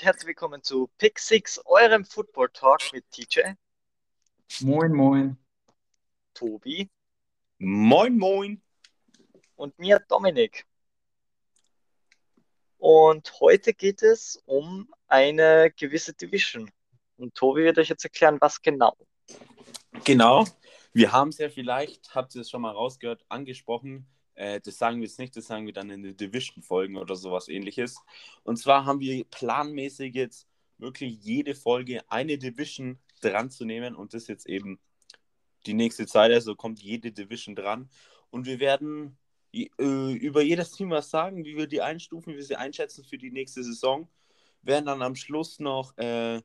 und herzlich willkommen zu Pick 6, eurem Football Talk mit TJ, Moin, moin. Tobi Moin, moin. und mir Dominik. Und heute geht es um eine gewisse Division. Und Tobi wird euch jetzt erklären, was genau. Genau. Wir haben es ja vielleicht, habt ihr es schon mal rausgehört, angesprochen. Äh, das sagen wir jetzt nicht, das sagen wir dann in den Division-Folgen oder sowas ähnliches. Und zwar haben wir planmäßig jetzt wirklich jede Folge eine Division dran zu nehmen und das jetzt eben die nächste Zeit, also kommt jede Division dran. Und wir werden äh, über jedes Team was sagen, wie wir die einstufen, wie wir sie einschätzen für die nächste Saison. Werden dann am Schluss noch äh,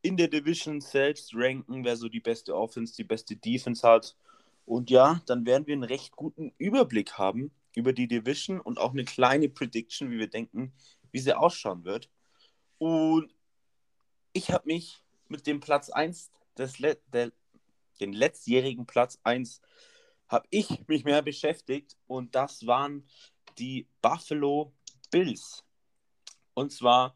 in der Division selbst ranken, wer so die beste Offense, die beste Defense hat. Und ja, dann werden wir einen recht guten Überblick haben über die Division und auch eine kleine Prediction, wie wir denken, wie sie ausschauen wird. Und ich habe mich mit dem Platz 1, des Le der, den letztjährigen Platz 1, habe ich mich mehr beschäftigt und das waren die Buffalo Bills. Und zwar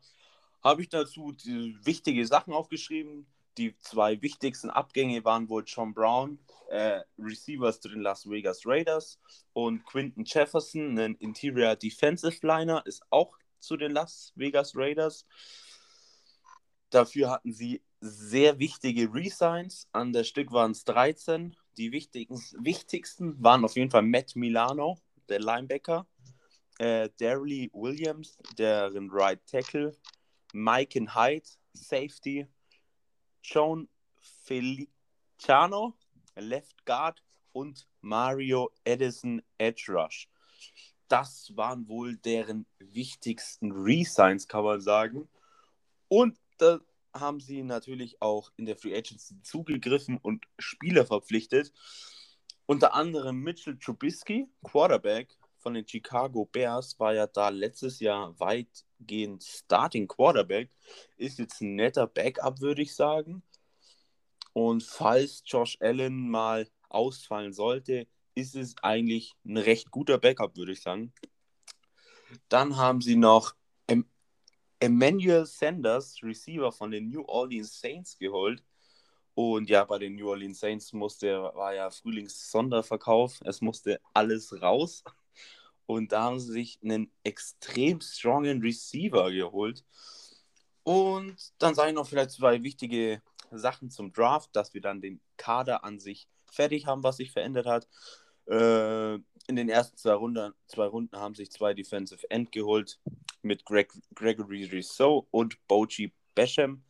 habe ich dazu wichtige Sachen aufgeschrieben. Die zwei wichtigsten Abgänge waren wohl John Brown, äh, Receivers zu den Las Vegas Raiders und Quinton Jefferson, ein Interior Defensive Liner, ist auch zu den Las Vegas Raiders. Dafür hatten sie sehr wichtige Resigns. An der Stück waren es 13. Die wichtigsten waren auf jeden Fall Matt Milano, der Linebacker, äh, Darrell Williams, deren Right Tackle, Mike Hyde, Safety, John Feliciano, Left Guard und Mario Edison, Edge Rush. Das waren wohl deren wichtigsten Resigns, kann man sagen. Und da haben sie natürlich auch in der Free Agency zugegriffen und Spieler verpflichtet. Unter anderem Mitchell Trubisky, Quarterback von den Chicago Bears, war ja da letztes Jahr weitgehend Starting Quarterback. Ist jetzt ein netter Backup, würde ich sagen. Und falls Josh Allen mal ausfallen sollte, ist es eigentlich ein recht guter Backup, würde ich sagen. Dann haben sie noch em Emmanuel Sanders, Receiver von den New Orleans Saints, geholt. Und ja, bei den New Orleans Saints musste, war ja Frühlings-Sonderverkauf. Es musste alles raus. Und da haben sie sich einen extrem strongen Receiver geholt. Und dann sage ich noch vielleicht zwei wichtige Sachen zum Draft, dass wir dann den Kader an sich fertig haben, was sich verändert hat. Äh, in den ersten zwei Runden, zwei Runden haben sich zwei Defensive End geholt mit Greg, Gregory Rousseau und Boji Basham.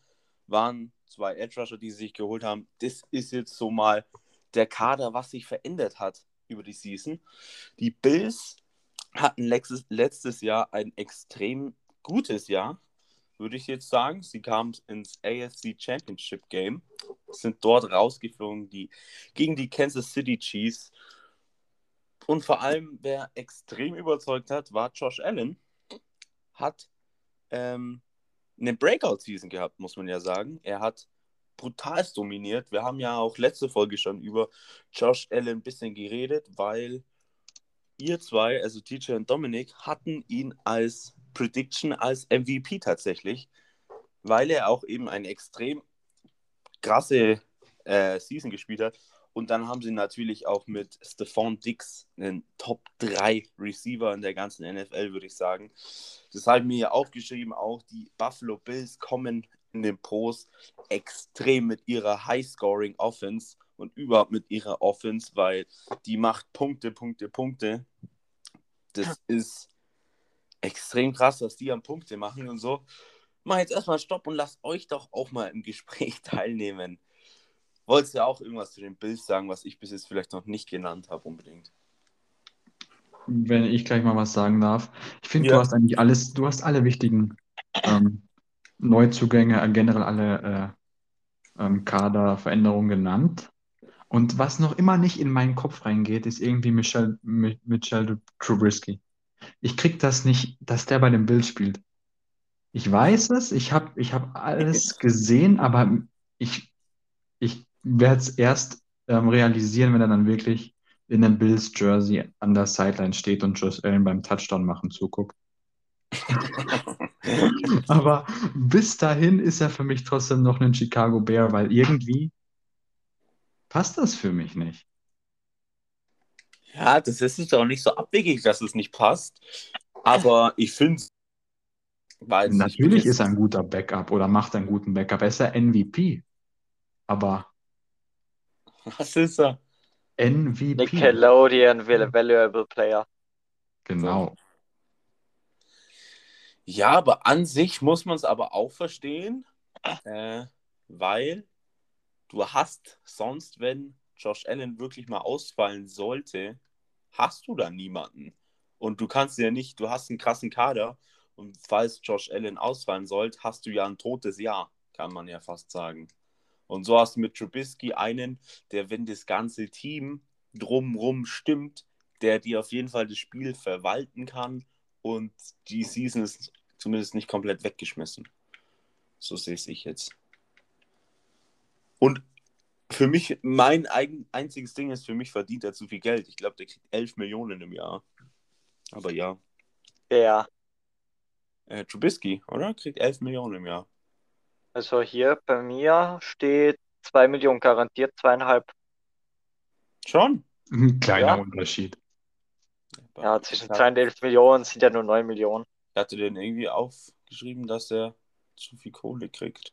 Waren zwei Edge Rusher, die sie sich geholt haben. Das ist jetzt so mal der Kader, was sich verändert hat über die Season. Die Bills hatten letztes, letztes Jahr ein extrem gutes Jahr, würde ich jetzt sagen. Sie kamen ins AFC Championship Game, sind dort rausgeflogen die, gegen die Kansas City Chiefs. Und vor allem, wer extrem überzeugt hat, war Josh Allen. Hat ähm, eine Breakout-Season gehabt, muss man ja sagen. Er hat brutal dominiert. Wir haben ja auch letzte Folge schon über Josh Allen ein bisschen geredet, weil ihr zwei, also TJ und Dominik, hatten ihn als Prediction als MVP tatsächlich, weil er auch eben eine extrem krasse äh, Season gespielt hat. Und dann haben sie natürlich auch mit Stephon Dix einen Top 3 Receiver in der ganzen NFL, würde ich sagen. Das habe ich mir ja aufgeschrieben, auch die Buffalo Bills kommen in den Pros extrem mit ihrer High-Scoring Offense und überhaupt mit ihrer Offense, weil die macht Punkte, Punkte, Punkte. Das ist extrem krass, was die an Punkte machen und so. Mach jetzt erstmal Stopp und lasst euch doch auch mal im Gespräch teilnehmen. Wolltest du ja auch irgendwas zu den Bills sagen, was ich bis jetzt vielleicht noch nicht genannt habe, unbedingt? Wenn ich gleich mal was sagen darf. Ich finde, du Ja. hast eigentlich alles, du hast alle wichtigen ähm, Neuzugänge, generell alle äh, ähm, Kaderveränderungen genannt. Und was noch immer nicht in meinen Kopf reingeht, ist irgendwie Michelle, Mi- Michelle Trubisky. Ich krieg das nicht, dass der bei den Bills spielt. Ich weiß es, ich habe ich hab alles gesehen, aber ich, ich werde es erst ähm, realisieren, wenn er dann wirklich in einem Bills Jersey an der Sideline steht und Josh Allen beim Touchdown machen zuguckt. Aber bis dahin ist er für mich trotzdem noch ein Chicago Bear, weil irgendwie passt das für mich nicht. Ja, das ist jetzt auch nicht so abwegig, dass es nicht passt. Aber ich finde es. Natürlich ist er ein guter Backup oder macht einen guten Backup. Er ist ja MVP. Aber Was ist er? MVP. Nickelodeon Valuable Player. Genau. Ja, aber an sich muss man es aber auch verstehen, äh, weil du hast sonst, wenn Josh Allen wirklich mal ausfallen sollte, hast du da niemanden. Und du kannst ja nicht, du hast einen krassen Kader und falls Josh Allen ausfallen sollte, hast du ja ein totes Jahr, kann man ja fast sagen. Und so hast du mit Trubisky einen, der, wenn das ganze Team drumrum stimmt, der dir auf jeden Fall das Spiel verwalten kann und die Season ist zumindest nicht komplett weggeschmissen. So sehe ich jetzt. Und für mich, mein eigen, einziges Ding ist, für mich verdient er zu viel Geld. Ich glaube, der kriegt 11 Millionen im Jahr. Aber ja. Ja. Äh, Trubisky, oder? Kriegt 11 Millionen im Jahr. Also hier bei mir steht 2 Millionen garantiert, zweieinhalb. Schon? Ein kleiner Ja. Unterschied. Ja, zwischen 2 und 11 Millionen sind ja nur 9 Millionen. Ich hatte den irgendwie aufgeschrieben, dass er zu viel Kohle kriegt.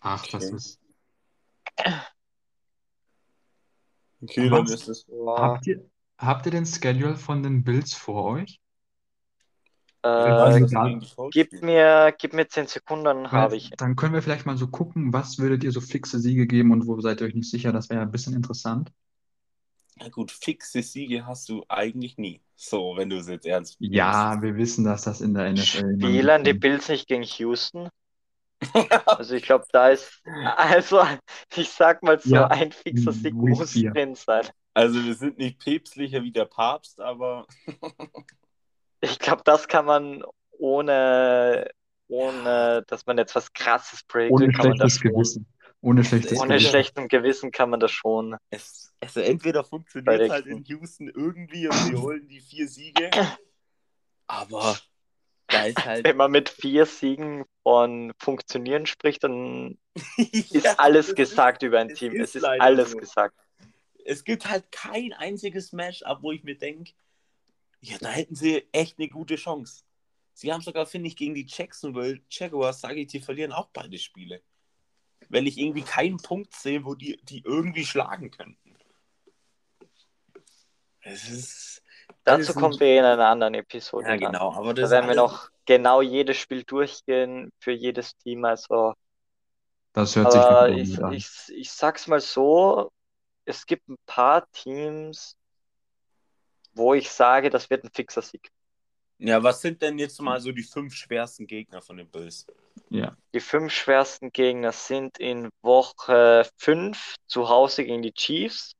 Ach, das Okay. ist. Okay, dann ist es. Habt ihr, habt ihr den Schedule von den Bills vor euch? Äh, gib mir, gib mir 10 Sekunden, habe ich. dann können wir vielleicht mal so gucken, was würdet ihr so fixe Siege geben und wo seid ihr euch nicht sicher? Das wäre ein bisschen interessant. Ja gut, fixe Siege hast du eigentlich nie. So, wenn du es jetzt ernst nimmst. Ja, wir wissen, dass das in der NFL Spielen die Bills nicht gegen Houston? Also ich glaube, da ist, also ich sag mal so, Ja, ein fixer Sieg muss drin sein. Also wir sind nicht päpstlicher wie der Papst, aber Ich glaube, das kann man ohne, ohne, dass man jetzt was krasses ohne prediktet, kann man das schon. Gewissen. Ohne schlechtes Ohne Gewissen. schlechtem Gewissen kann man das schon. es, also entweder funktioniert Bei halt in Houston irgendwie und sie holen die vier Siege, aber halt Wenn man mit vier Siegen von Funktionieren spricht, dann ist Ja, alles gesagt über ein Team. ist Es ist alles so. gesagt. es gibt halt kein einziges Match-up, wo ich mir denke, ja, da hätten sie echt eine gute Chance. Sie haben sogar, finde ich, gegen die Jacksonville Jaguars, sage ich, die verlieren auch beide Spiele. Weil ich irgendwie keinen Punkt sehe, wo die, die irgendwie schlagen könnten. Es ist. Dazu ein- kommen wir in einer anderen Episode. Ja, dann. genau. Aber Da werden wir noch genau jedes Spiel durchgehen für jedes Team. Also, Das hört sich aber wirklich ich, gut an. ich, ich sag's mal so, es gibt ein paar Teams, wo ich sage, das wird ein fixer Sieg. Ja, was sind denn jetzt mal so die fünf schwersten Gegner von den Bills? Ja. Die fünf schwersten Gegner sind in Woche 5 zu Hause gegen die Chiefs.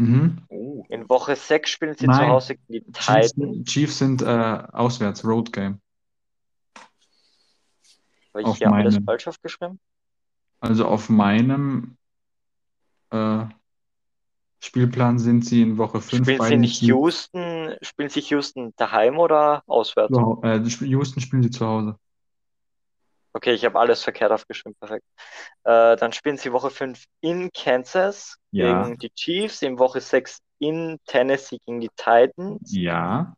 Mhm. Oh. In Woche 6 spielen sie Nein. zu Hause gegen die Chiefs, Titans. Chiefs sind äh, auswärts, Road Game. Habe ich auf hier alles meinem. falsch aufgeschrieben? Also auf meinem äh, Spielplan sind sie in Woche 5 Spielen sie nicht. Houston, spielen sie Houston daheim oder auswärts? Hau- Äh, Houston spielen sie zu Hause. Okay, ich habe alles verkehrt aufgeschrieben, perfekt. Äh, dann spielen sie Woche 5 in Kansas Ja. gegen die Chiefs, in Woche 6 in Tennessee gegen die Titans, Ja.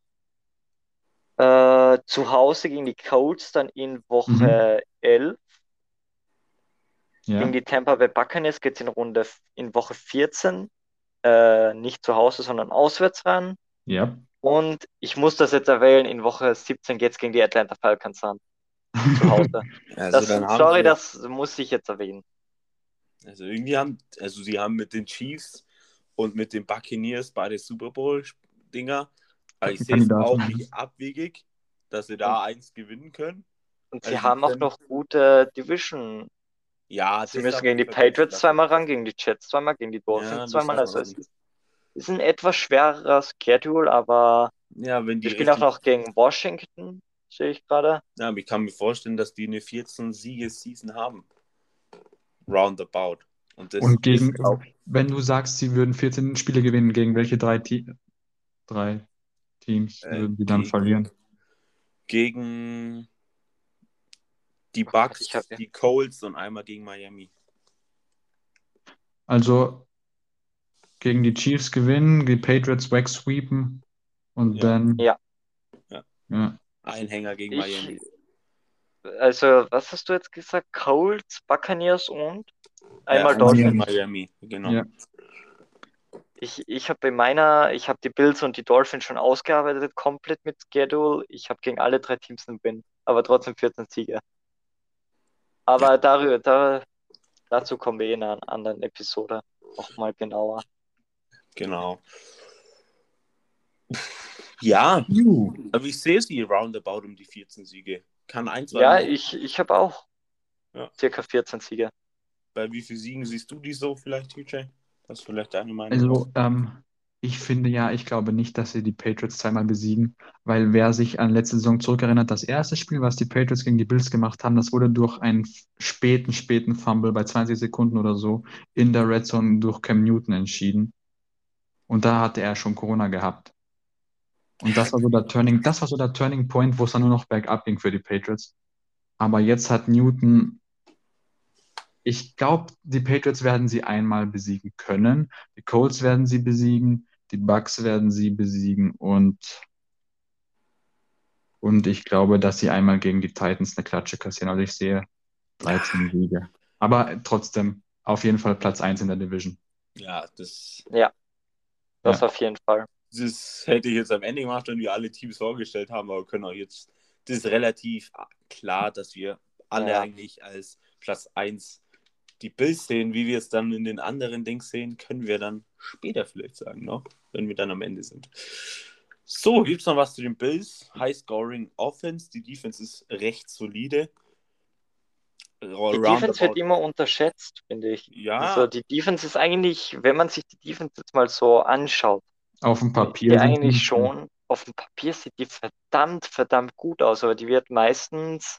äh, zu Hause gegen die Colts, dann in Woche 11 Ja. gegen die Tampa Bay Buccaneers geht es in Runde in Woche 14, äh, nicht zu Hause, sondern auswärts ran. Ja. Und ich muss das jetzt erwähnen, in Woche 17 geht es gegen die Atlanta Falcons an, zu Hause. Also Das, sorry, sie- das muss ich jetzt erwähnen. Also irgendwie haben, also sie haben mit den Chiefs und mit den Buccaneers beide Super Bowl-Dinger. Aber ich sehe es auch nicht abwegig, dass sie da eins gewinnen können. Und sie Also haben auch noch gute Division. Ja, Sie müssen gegen die Patriots zweimal ran, gegen die Jets zweimal, gegen die Ja, Dolphins das zweimal. Also es ist, ist ein etwas schwerer Schedule, aber Ja, wenn die wir spielen auch noch gegen Washington, sehe ich gerade. Ja, aber ich kann mir vorstellen, dass die eine 14-Siege-Season haben. Roundabout. Und, das Und gegen, auch, wenn du sagst, sie würden 14 Spiele gewinnen, gegen welche drei, Te drei Teams Äh, würden sie dann gegen- verlieren? gegen Die Bucks, ich hab- die Colts und einmal gegen Miami. Also gegen die Chiefs gewinnen, die Patriots wegsweepen und Ja. dann. Ja. Ja. Ja. Ein Hänger gegen Ich- Miami. Also, was hast du jetzt gesagt? Colts, Buccaneers und einmal ja, Dolphins. Miami. Genau. Ja. Ich, ich habe bei meiner, ich habe die Bills und die Dolphins schon ausgearbeitet, komplett mit Schedule. Ich habe gegen alle drei Teams einen Win, aber trotzdem 14 Siege. Aber darüber, da, dazu kommen wir eh in einer anderen Episode nochmal genauer. Genau. Ja, aber ich sehe sie roundabout um die 14 Siege. Kann ein, zwei. Ja, ich, ich habe auch Ja. circa 14 Siege. Bei wie vielen Siegen siehst du die so vielleicht, TJ? Das ist vielleicht deine Meinung. Also, ähm, ich finde ja, ich glaube nicht, dass sie die Patriots zweimal besiegen, weil wer sich an letzte Saison zurückerinnert, das erste Spiel, was die Patriots gegen die Bills gemacht haben, das wurde durch einen späten, späten Fumble bei 20 Sekunden oder so in der Red Zone durch Cam Newton entschieden. Und da hatte er schon Corona gehabt. Und das war so der Turning, das war so der Turning Point, wo es dann nur noch bergab ging für die Patriots. Aber jetzt hat Newton, ich glaube, die Patriots werden sie einmal besiegen können. Die Colts werden sie besiegen, die Bucks werden sie besiegen und, und ich glaube, dass sie einmal gegen die Titans eine Klatsche kassieren. Also ich sehe 13 Siege. Aber trotzdem auf jeden Fall Platz 1 in der Division. ja, das, Das Ja. auf jeden Fall. Das hätte ich jetzt am Ende gemacht, wenn wir alle Teams vorgestellt haben, aber wir können auch jetzt, das ist relativ klar, dass wir alle Ja. eigentlich als Platz 1 die Bills sehen. Wie wir es dann in den anderen Dings sehen, können wir dann später vielleicht sagen, noch, wenn wir dann am Ende sind. So, gibt es noch was zu den Bills? High Scoring Offense. Die Defense ist recht solide. Die Roundabout- Defense wird immer unterschätzt, finde ich. Ja, Also die Defense ist eigentlich, wenn man sich die Defense jetzt mal so anschaut, Auf dem Papier die eigentlich nicht schon, auf dem Papier sieht die verdammt, verdammt gut aus, aber die wird meistens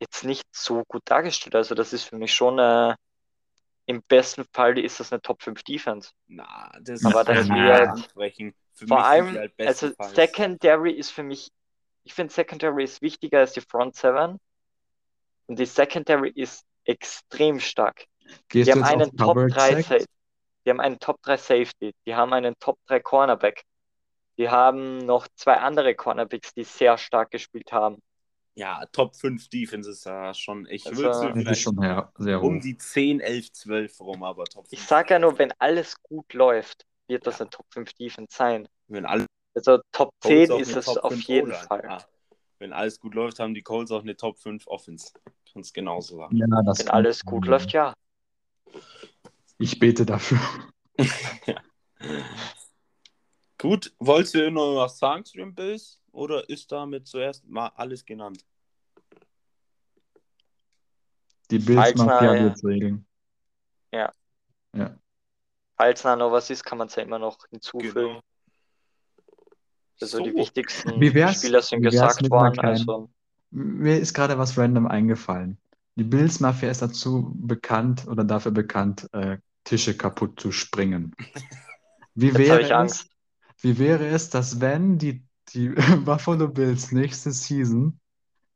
jetzt nicht so gut dargestellt. Also das ist für mich schon äh, im besten Fall ist das eine Top 5 Defense. na, das Aber das wird- ansprechen. Für Vor mich sind allem, die halt also Secondary ist für mich, ich finde Secondary ist wichtiger als die Front 7. Und die Secondary ist extrem stark. Gehst Die haben einen Top Coverage 3 Sacks? Die haben einen Top 3 Safety, die haben einen Top 3 Cornerback. Die haben noch zwei andere Cornerbacks, die sehr stark gespielt haben. Ja, Top 5 Defense ist ja schon, ich Also- würde vielleicht schon sehr, sehr um hoch. die 10, 11, 12 rum, aber Top 5. Ich sage ja nur, wenn alles gut läuft, wird das eine Top 5 Defense sein. wenn alle Also Top Colts 10 auch ist es Top auf 5 jeden O-Line. Fall. Ja. Wenn alles gut läuft, haben die Colts auch eine Top 5 Offense. Kannst genauso sagen. Ja, Wenn alles sein, gut ja. läuft, ja. Ich bete dafür. Gut, wolltest du noch was sagen zu den Bills? Oder ist damit zuerst mal alles genannt? Die Falls Bills-Mafia mal- wird's regeln. Falls da noch was ist, kann man es ja immer noch hinzufügen. Genau. Also So. die wichtigsten Spieler sind gesagt worden. Also Mir ist gerade was random eingefallen. Die Bills-Mafia ist dazu bekannt oder dafür bekannt, äh, Tische kaputt zu springen. Wie wäre ich es, Angst. wie wäre es, dass wenn die, die Buffalo Bills nächste Season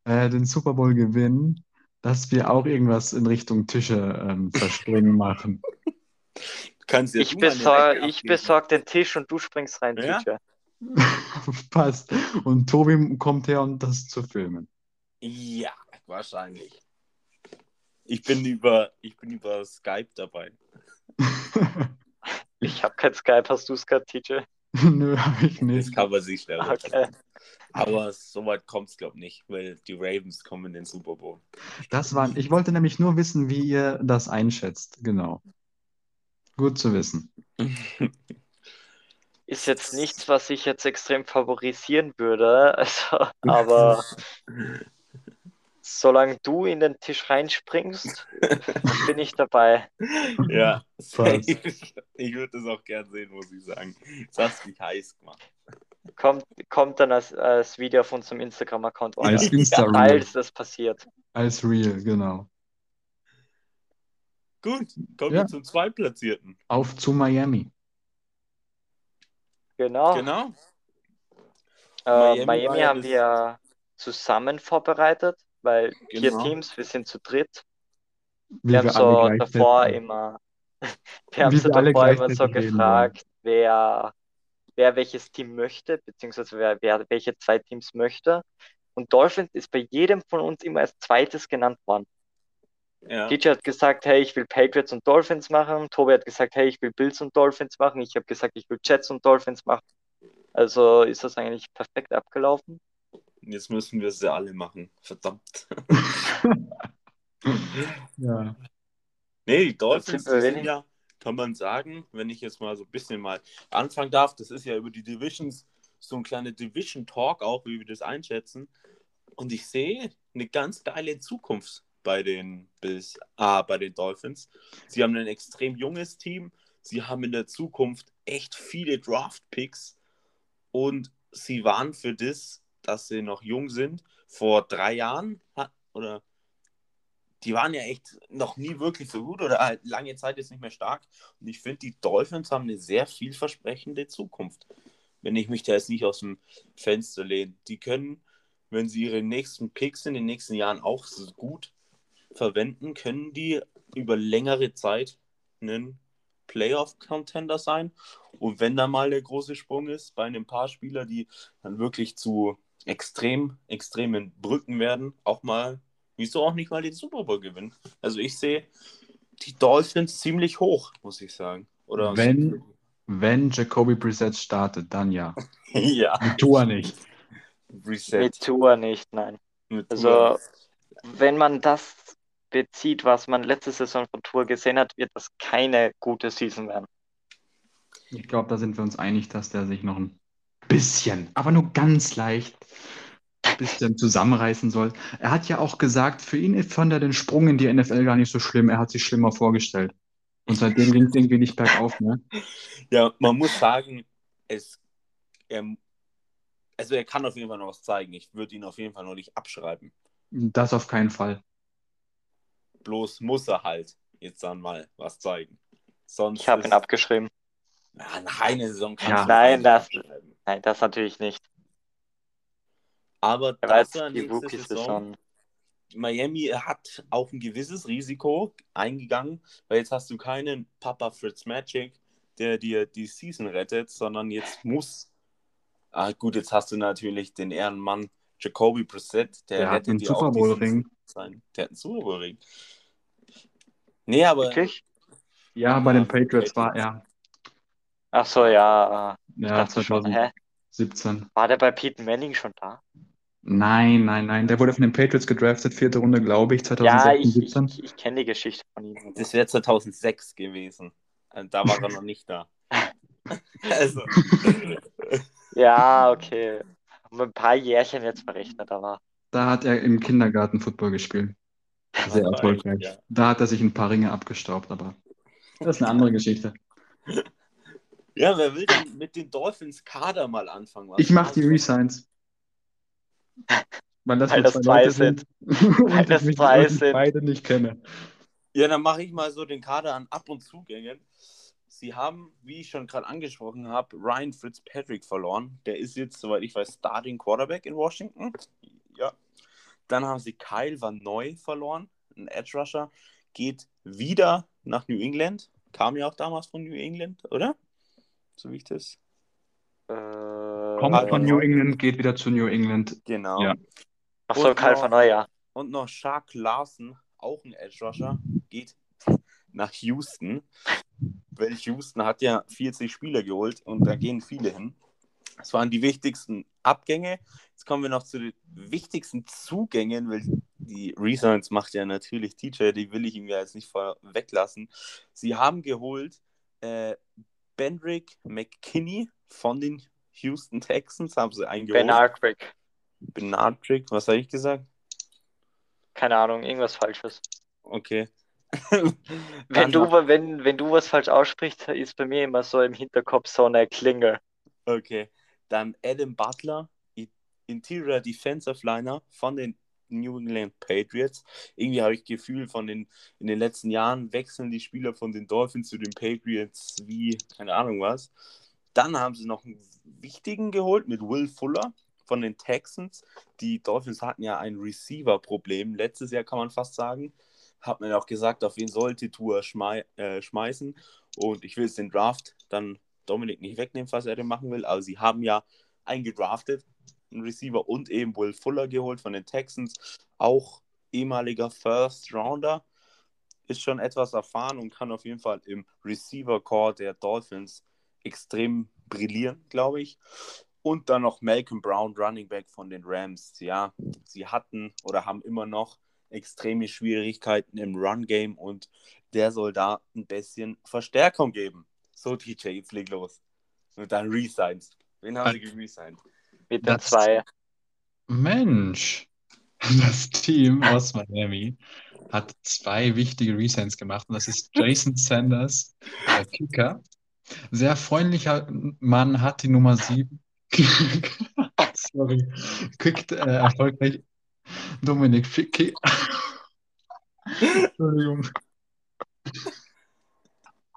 äh, den Super Bowl gewinnen, dass wir auch irgendwas in Richtung Tische ähm, verspringen machen? Kannst ja Ich, besorge den Tisch und du springst rein, Ja? TJ. Passt. Und Tobi kommt her, um das zu filmen. Ja, wahrscheinlich. Ich bin über, ich bin über Skype dabei. Ich habe kein Skype, hast du Skype, TJ? Nö, habe ich Das nicht. kann man sich schnell Okay. Aber so weit kommt es, glaube ich, nicht, weil die Ravens kommen in den Super Bowl. Das war, ich wollte nämlich nur wissen, wie ihr das einschätzt. Genau. Gut zu wissen. Ist jetzt nichts, was ich jetzt extrem favorisieren würde. Also, aber solange du in den Tisch reinspringst, bin ich dabei. Ja, Passt. ich würde das auch gern sehen, muss ich sagen. Das hast mich heiß gemacht. Kommt, kommt dann als, als Video auf unserem Instagram-Account Als online, Insta-Reel. falls das passiert. Als Real, genau. Gut, kommen Ja. wir zum Zweitplatzierten. Auf zu Miami. Genau. Genau. Äh, Miami Miami, ja haben wir zusammen vorbereitet, weil vier Genau. Teams, wir sind zu dritt. Wie Wir haben so davor immer, wir haben Wie so wir davor immer so reden gefragt, wer, wer welches Team möchte, beziehungsweise wer, wer welche zwei Teams möchte. Und Dolphins ist bei jedem von uns immer als zweites genannt worden. Ja. DJ hat gesagt, hey, ich will Patriots und Dolphins machen. Tobi hat gesagt, hey, ich will Bills und Dolphins machen. Ich habe gesagt, ich will Jets und Dolphins machen. Also ist das eigentlich perfekt abgelaufen. Jetzt müssen wir sie alle machen. Verdammt. Ja. Nee, die Dolphins, sind die sind wenig. ja, kann man sagen, wenn ich jetzt mal so ein bisschen mal anfangen darf, das ist ja über die Divisions so ein kleiner Division-Talk auch, wie wir das einschätzen. Und ich sehe eine ganz geile Zukunft bei den Bills, ah, bei den Dolphins. Sie haben ein extrem junges Team. Sie haben in der Zukunft echt viele Draft-Picks und sie waren für das, dass sie noch jung sind, vor drei Jahren hat- oder die waren ja echt noch nie wirklich so gut oder halt lange Zeit jetzt nicht mehr stark. Und ich finde, die Dolphins haben eine sehr vielversprechende Zukunft. Wenn ich mich da jetzt nicht aus dem Fenster lehne. Die können, wenn sie ihre nächsten Picks in den nächsten Jahren auch so gut verwenden, können die über längere Zeit einen Playoff-Contender sein. Und wenn da mal der große Sprung ist bei einem paar Spieler, die dann wirklich zu extrem, extremen Brücken werden, auch mal, wieso auch nicht mal den Super Bowl gewinnen. Also ich sehe die Dolphins ziemlich hoch, muss ich sagen. Oder Wenn- Wenn Jacoby Brissett startet, dann ja. ja, Mit Tua nicht. Reset. Mit Tour nicht, nein. Mit Also, Tour. wenn man das bezieht, was man letzte Saison von Tour gesehen hat, wird das keine gute Season werden. Ich glaube, da sind wir uns einig, dass der sich noch ein bisschen, aber nur ganz leicht, ein bisschen zusammenreißen soll. Er hat ja auch gesagt, für ihn fand er den Sprung in die NFL gar nicht so schlimm. Er hat sich schlimmer vorgestellt. Und seitdem ging es irgendwie nicht bergauf, ne? Ja, man muss sagen, es, er, also er kann auf jeden Fall noch was zeigen. Ich würde ihn auf jeden Fall noch nicht abschreiben. Das auf keinen Fall. Bloß muss er halt jetzt dann mal was zeigen. Sonst Ich habe ihn abgeschrieben. Nach einer Saison kannst Ja. Nein, das-. Nein, das natürlich nicht. Aber Er das war die nächste Saison. Miami hat auch ein gewisses Risiko eingegangen, weil jetzt hast du keinen Papa Fritz Magic, der dir die Season rettet, sondern jetzt muss. Ah, gut, jetzt hast du natürlich den Ehrenmann Jacoby Brissett, der, Der dir auch Super Bowl-Ring. Season sein. Der hat einen Super Bowl-Ring. Nee, aber Wirklich? Ja, bei den Patriots war er. Ach so, ja. Ich Ja, dachte schon, hä? 2017. War der bei Peyton Manning schon da? Nein, nein, nein. Der wurde von den Patriots gedraftet, vierte Runde, glaube ich, Ja, 2016, ich, ich, 17. ich, kenne die Geschichte von ihm. das wäre 2006 gewesen. Und Da war er noch nicht da. Also, Ja, okay. Um ein paar Jährchen jetzt verrechnet, aber Da hat er im Kindergarten Football gespielt. Sehr erfolgreich. ja. Da hat er sich ein paar Ringe abgestaubt, aber das ist eine andere Geschichte. Ja, wer will denn mit den Dolphins Kader mal anfangen? Was Ich mache die? Resigns. Weil das Weil das zwei Leute sind. Und Weil ich das ich sind. beide nicht kenne. Ja, dann mache ich mal so den Kader an Ab- und Zugängen. Sie haben, wie ich schon gerade angesprochen habe, Ryan Fitzpatrick verloren. Der ist jetzt, soweit ich weiß, Starting Quarterback in Washington. Ja. Dann haben sie Kyle Van Noy verloren, ein Edge Rusher. Geht wieder nach New England. Kam ja auch damals von New England, oder? So wie ich das. äh, Kommt von New England, geht wieder zu New England. Genau. Ja. Ach so, Und Karl noch- von Neujahr. Und noch Shark Larson, auch ein Edge Rusher, geht nach Houston. Weil Houston hat ja 40 Spieler geholt und da gehen viele hin. Das waren die wichtigsten Abgänge. Jetzt kommen wir noch zu den wichtigsten Zugängen, weil die Resigns macht ja natürlich TJ, die will ich ihm ja jetzt nicht weglassen. Sie haben geholt äh, Bendrick McKinney von den Houston Texans, haben sie eingeholt. Ben Arkwick. Benardrick, was habe ich gesagt? Keine Ahnung, irgendwas Falsches. Okay. Wenn du, wenn, wenn du was falsch aussprichst, ist bei mir immer so im Hinterkopf so eine Klingel. Okay. Dann Adam Butler, Interior Defensive Liner von den New England Patriots. Irgendwie habe ich Gefühl, von den, in den letzten Jahren wechseln die Spieler von den Dolphins zu den Patriots wie, keine Ahnung was. Dann haben sie noch einen wichtigen geholt mit Will Fuller von den Texans. Die Dolphins hatten ja ein Receiver-Problem. Letztes Jahr kann man fast sagen. Hat man auch gesagt, auf wen sollte Tour schmei äh, schmeißen. Und ich will jetzt den Draft dann Dominik nicht wegnehmen, falls er den machen will. Aber sie haben ja eingedraftet, einen Receiver und eben Will Fuller geholt von den Texans. Auch ehemaliger First Rounder. Ist schon etwas erfahren und kann auf jeden Fall im Receiver-Core der Dolphins extrem brillieren, glaube ich. Und dann noch Malcolm Brown, Running Back von den Rams. Ja, sie hatten oder haben immer noch extreme Schwierigkeiten im Run-Game und der soll da ein bisschen Verstärkung geben. So, TJ, jetzt leg los. Und dann Resigns. Wen haben sie geresigned? Mit den Das- zwei. Mensch, das Team aus Miami hat zwei wichtige Resigns gemacht und das ist Jason Sanders, der Kicker. Sehr freundlicher Mann, hat die Nummer 7. Sorry. Kickt äh, erfolgreich Dominik Ficky. Entschuldigung.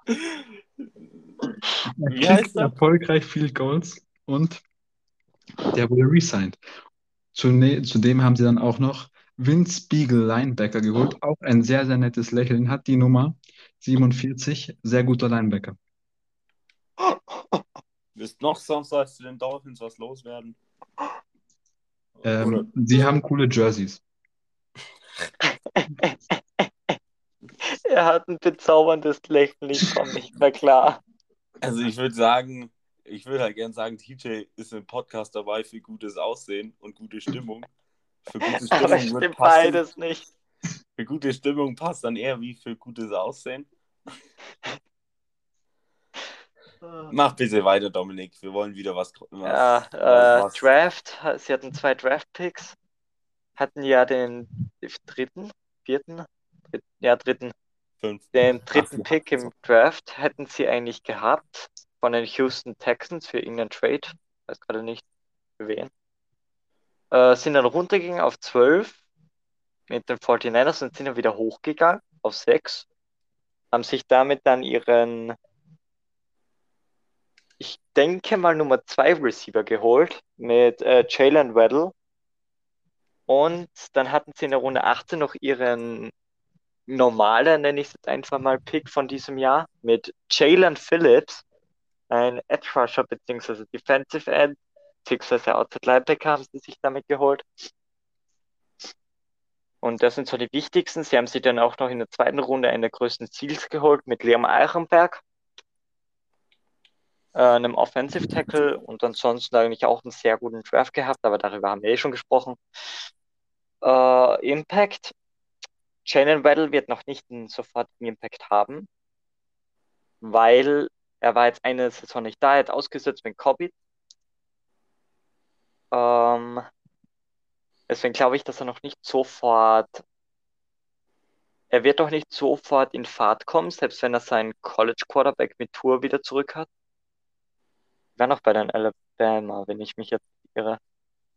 Er kickt er? erfolgreich Field Goals und der wurde resigned. Zune- Zudem haben sie dann auch noch Vince Beagle Linebacker geholt. Auch ein sehr, sehr nettes Lächeln. Hat die Nummer 47. Sehr guter Linebacker. Ist noch sonst als zu den Dolphins was loswerden? Ähm, sie haben coole Jerseys. Er hat ein bezauberndes Lächeln, ich komme nicht mehr klar. Also ich würde sagen, ich würde halt gern sagen, TJ ist im Podcast dabei für gutes Aussehen und gute Stimmung. Für gute Stimmung, Aber stimmt beides nicht. für gute Stimmung passt dann eher wie für gutes Aussehen. Mach bitte weiter, Dominik. Wir wollen wieder was. was Ja, äh, was. Draft, sie hatten zwei Draft-Picks, hatten ja den dritten, vierten, dritten, ja, dritten, Fünf. den dritten Ach, Pick im Draft hätten sie eigentlich gehabt von den Houston Texans für irgendeinen Trade, weiß gerade nicht für wen. Äh, sind dann runtergegangen auf 12 mit den 49ers und sind dann wieder hochgegangen auf 6. Haben sich damit dann ihren, ich denke mal, Nummer 2 Receiver geholt mit äh, Jalen Waddle. Und dann hatten sie in der Runde 18 noch ihren normalen, nenne ich es jetzt einfach mal, Pick von diesem Jahr mit Jalen Phillips, ein Edge Rusher bzw. Defensive End, beziehungsweise Outside Linebacker haben sie sich damit geholt. Und das sind so die wichtigsten. Sie haben sich dann auch noch in der zweiten Runde einen der größten Ziels geholt mit Liam Eichenberg, äh, einem Offensive Tackle und ansonsten eigentlich auch einen sehr guten Draft gehabt, aber darüber haben wir eh schon gesprochen. Äh, Impact. Jalen Waddle wird noch nicht einen sofortigen Impact haben, weil er war jetzt eine Saison nicht da, er hat ausgesetzt wegen Covid. Ähm, deswegen glaube ich, dass er noch nicht sofort, er wird doch nicht sofort in Fahrt kommen, selbst wenn er seinen College Quarterback mit Tour wieder zurück hat. War noch bei den Alabama, wenn ich mich jetzt irre.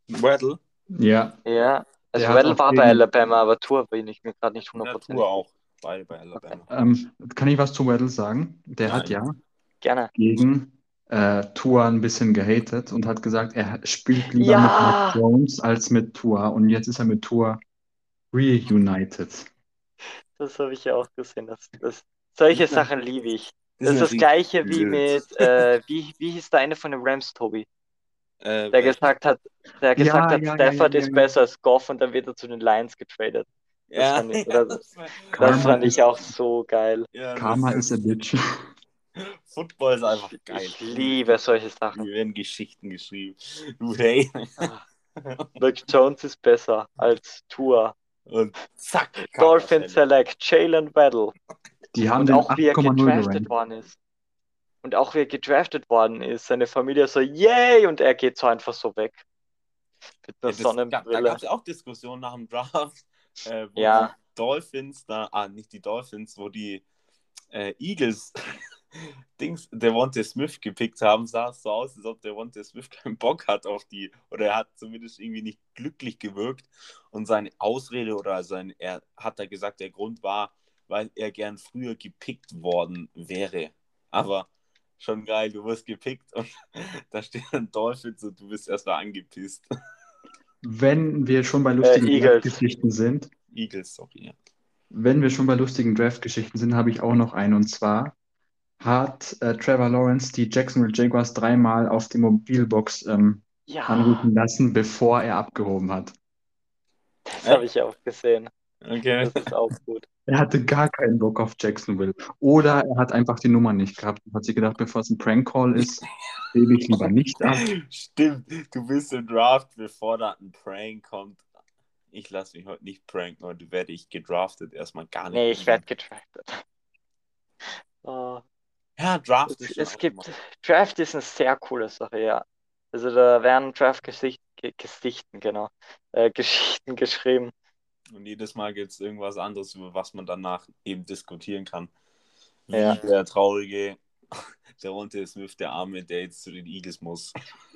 Waddle? Ja, Ja, also hat auch war bei Alabama, aber Tour bin ich mir gerade nicht Ja, hundertprozentig. Tour auch. Beide bei Alabama. ähm, kann ich was zu Waddle sagen? Der hat Nein. ja Gerne. gegen äh, Tua ein bisschen gehatet und hat gesagt, er spielt lieber Ja. mit Mac Jones als mit Tua. Und jetzt ist er mit Tua reunited. Das habe ich ja auch gesehen. Das, das, solche Das ist Sachen liebe ich. Das ist das gleiche wie mit, äh, wie, wie hieß der eine von den Rams, Tobi? Äh, Der gesagt hat, der gesagt hat, ja, ja, Stafford ja, ist ja. besser als Goff und dann wird er zu den Lions getradet. ja, fand ich- ja, das Das fand ist- ich auch so geil. ja, das Karma is a bitch. Football ist einfach geil. Ich liebe solche Sachen. Hier werden Geschichten geschrieben. Du, hey. Mac Jones ist besser als Tour. Und zack. Dolphin. Select, Jalen Waddle. Die haben Und den auch wie er 8,0 gedraftet worden ist. Und auch wie er gedraftet worden ist. Seine Familie so, yay! Und er geht so einfach so weg. Mit einer Ja, gab, da Sonnenbrille. gab es auch Diskussionen nach dem Draft, äh, wo Ja. die Dolphins, da, ah, nicht die Dolphins, wo die äh, Eagles Dings Devontae Smith gepickt haben, sah es so aus, als ob Devontae Smith keinen Bock hat auf die, oder er hat zumindest irgendwie nicht glücklich gewirkt und seine Ausrede oder sein, er hat da gesagt, der Grund war, weil er gern früher gepickt worden wäre. Aber schon geil, du wirst gepickt und da steht ein Dolphins und du bist erstmal angepisst. Wenn wir schon bei lustigen Äh, Eagles. Draft-Geschichten sind, Eagles, sorry. Ja. wenn wir schon bei lustigen Draft-Geschichten sind, habe ich auch noch einen. Und zwar hat äh, Trevor Lawrence die Jacksonville Jaguars dreimal auf die Mobilbox ähm, Ja, anrufen lassen, bevor er abgehoben hat. das habe ich auch gesehen. Okay. Das ist auch gut. Er hatte gar keinen Bock auf Jacksonville. Oder er hat einfach die Nummer nicht gehabt und hat sich gedacht, bevor es ein Prank-Call ist, gebe ich lieber nicht ab. Stimmt, du bist im Draft, bevor da ein Prank kommt. Ich lasse mich heute nicht pranken, heute werde ich gedraftet. Erstmal gar nicht. Nee, ich werde gedraftet. Ja, Draft es, ist es gibt, immer- Draft ist eine sehr coole Sache, ja. Also da werden Draft-Geschichten, genau, äh, Geschichten geschrieben. Und jedes Mal gibt es irgendwas anderes, über was man danach eben diskutieren kann. Wie Ja. der traurige, der Runte Smith, der Arme, der jetzt zu den Eagles muss.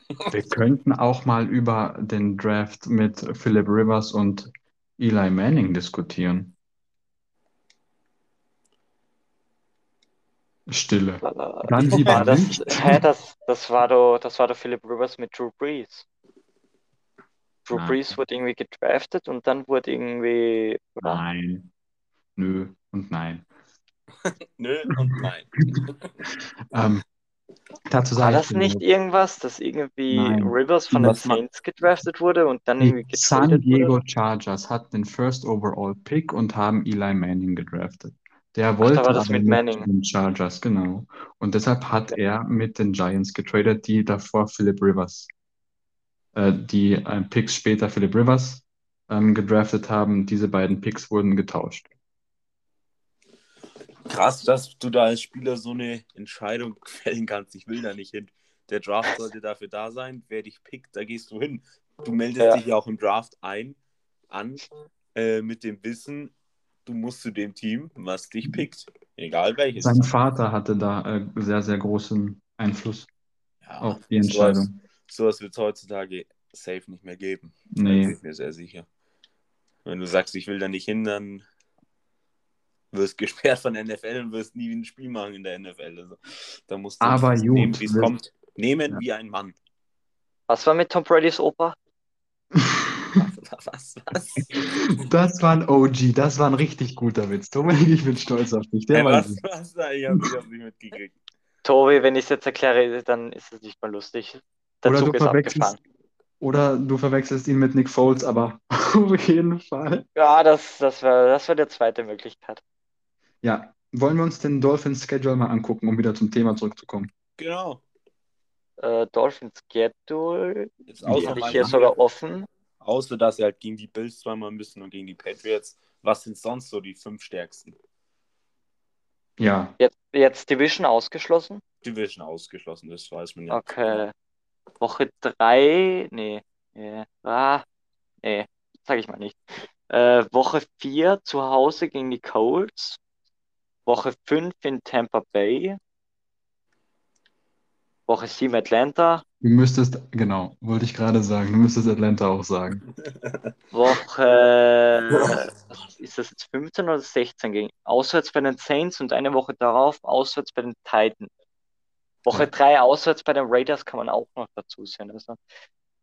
Wir könnten auch mal über den Draft mit Philip Rivers und Eli Manning diskutieren. Stille. Äh, lieber War das, nicht. hä, das, das war doch, das war doch Philip Rivers mit Drew Brees. Drew Nein. Brees wurde irgendwie gedraftet und dann wurde irgendwie? Nein. Nö und nein. Nö und nein. Ähm, dazu War das nicht irgendwas, dass irgendwie Nein. Rivers von den Saints gedraftet wurde und dann irgendwie die San getradet Diego wurde? Chargers hatten den First Overall Pick und haben Eli Manning gedraftet. Der da wollte war das mit Manning. den Chargers, genau. Und deshalb hat er mit den Giants getradet, die davor Philip Rivers, äh, die äh, Picks später Philip Rivers ähm, gedraftet haben. Diese beiden Picks wurden getauscht. Krass, dass du da als Spieler so eine Entscheidung fällen kannst. Ich will da nicht hin. Der Draft sollte dafür da sein. Wer dich pickt, da gehst du hin. Du meldest Ja. dich ja auch im Draft ein, an, äh, mit dem Wissen, du musst zu dem Team, was dich pickt. Egal welches. Sein Vater hatte da äh, sehr, sehr großen Einfluss Ja, auf die sowas, Entscheidung. sowas wird es heutzutage safe nicht mehr geben. Da bin Nee. ich mir sehr sicher. Wenn du sagst, ich will da nicht hin, dann wirst gesperrt von der NFL und wirst nie ein Spiel machen in der NFL. Also, da musst du Aber es gut, nehmen, wie es kommt. Nehmen Ja. wie ein Mann. Was war mit Tom Bradys Opa? Was, was? Das war ein OG, das war ein richtig guter Witz. Dominik, ich bin stolz auf dich. Der Hey, was, gut. was da? Ich hab's, ich hab's nicht mitgekriegt. Tobi, wenn ich es jetzt erkläre, dann ist es nicht mal lustig. Der Oder Zug du ist verwechselst, abgefahren. oder du verwechselst ihn mit Nick Foles, aber auf jeden Fall. Ja, das, das wäre das wär die zweite Möglichkeit. Ja, wollen wir uns den Dolphins Schedule mal angucken, um wieder zum Thema zurückzukommen? Genau. Äh, Dolphins Schedule habe ich hier sogar offen. Außer dass sie halt gegen die Bills zweimal müssen und gegen die Patriots. Was sind sonst so die fünf stärksten? Ja, Jetzt, jetzt Division ausgeschlossen. Division ausgeschlossen, das weiß man ja. Okay. Woche 3, nee, nee, ah, nee, sag ich mal nicht. Äh, Woche 4 zu Hause gegen die Colts. Woche 5 in Tampa Bay. Woche 7 Atlanta. Du müsstest, genau, wollte ich gerade sagen, du müsstest Atlanta auch sagen. Woche, was ist das jetzt 15 oder 16 gegen? Auswärts bei den Saints und eine Woche darauf auswärts bei den Titans. Woche 3 auswärts bei den Raiders kann man auch noch dazu sehen. Also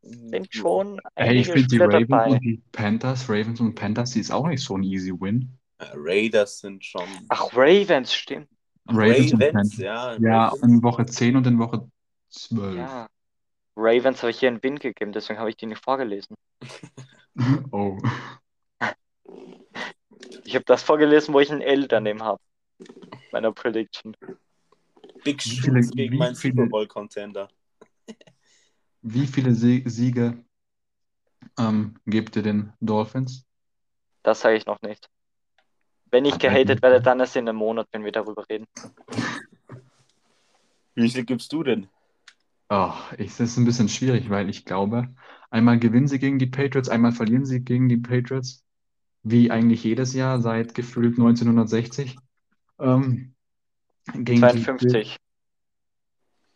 sind schon Ey, ich finde die Ravens dabei. und die Panthers, Ravens und Panthers, die ist auch nicht so ein easy win. Äh, Raiders sind schon. Ach, Ravens, stimmt. Ravens und Ravens, Panthers. ja. Ja, Ravens. in Woche 10 und in Woche 12. Ja. Ravens habe ich hier einen Win gegeben, deswegen habe ich die nicht vorgelesen. Oh. Ich habe das vorgelesen, wo ich ein L daneben habe. Meiner Prediction. Big Shoes gegen meinen viele- Super Bowl Contender. Wie viele Sie Siege ähm, gebt ihr den Dolphins? Das sage ich noch nicht. Wenn ich gehatet werde, dann erst in einem Monat, wenn wir darüber reden. Wie viel gibst du denn? Oh, ich, das ist ein bisschen schwierig, weil ich glaube, einmal gewinnen sie gegen die Patriots, einmal verlieren sie gegen die Patriots, wie eigentlich jedes Jahr seit gefühlt 1960. Ähm, gegen die 52.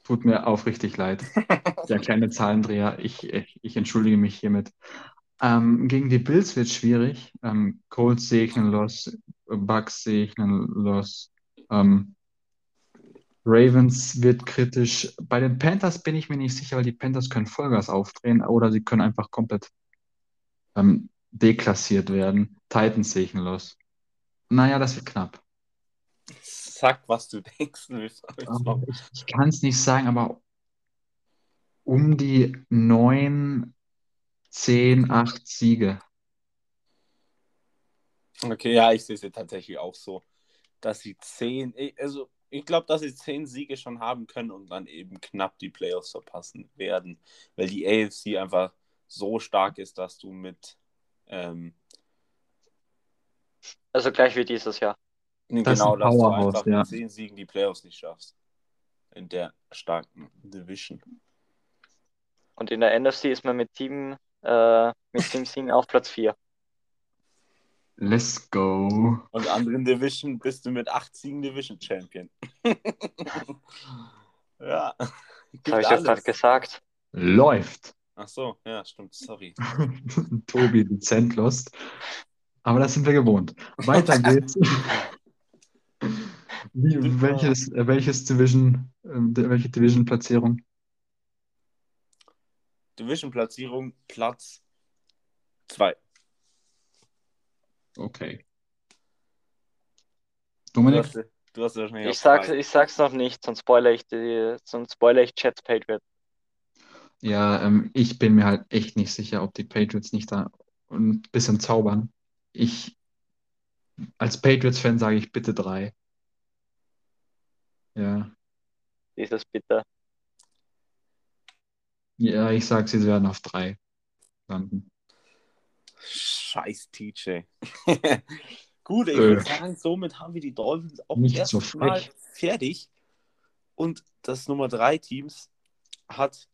Tut mir aufrichtig leid. Der kleine Zahlendreher, ich, ich, ich entschuldige mich hiermit. Ähm, gegen die Bills wird schwierig. Ähm, Colts sehe ich einen Loss, Bucks sehe ich einen Loss. Ähm, Ravens wird kritisch. Bei den Panthers bin ich mir nicht sicher, weil die Panthers können Vollgas aufdrehen oder sie können einfach komplett ähm, deklassiert werden. Titans sehe ich ein Los. Naja, das wird knapp. Sag, was du denkst. Aber ich ich kann es nicht sagen, aber um die neun, zehn, acht Siege. Okay, ja, ich sehe es ja tatsächlich auch so, dass sie zehn, ich- also ich glaube, dass sie zehn Siege schon haben können und dann eben knapp die Playoffs verpassen werden, weil die AFC einfach so stark ist, dass du mit ähm, Also gleich wie dieses Jahr. nee, Das ist genau, dass du einfach ja. mit zehn Siegen die Playoffs nicht schaffst in der starken Division. Und in der NFC ist man mit sieben, äh, mit sieben Siegen auf Platz 4. Let's go. Und anderen Division bist du mit acht Siegen Division Champion. ja. Das habe ich alles. gerade gesagt. Läuft. Ach so, ja, stimmt, sorry. Tobi dezent lost. Aber das sind wir gewohnt. Weiter geht's. Wie, welches, äh, welches Division, ähm, welche Division-Platzierung? Division-Platzierung Platz 2. Okay. Du Dominik? hast, du hast wahrscheinlich Ich sag's, ich sag's noch nicht, sonst spoilere ich die, sonst spoilere ich Jets Patriots. Ja, ähm, ich bin mir halt echt nicht sicher, ob die Patriots nicht da ein bisschen zaubern. Ich, als Patriots-Fan sage ich bitte drei. Ja, Dieses bitter. ja, ich sage, sie werden auf drei landen. Scheiß TJ. Gut, ich Äh. würde sagen, somit haben wir die Dolphins auch Nicht so frech. fertig. Und das Nummer 3 Teams hat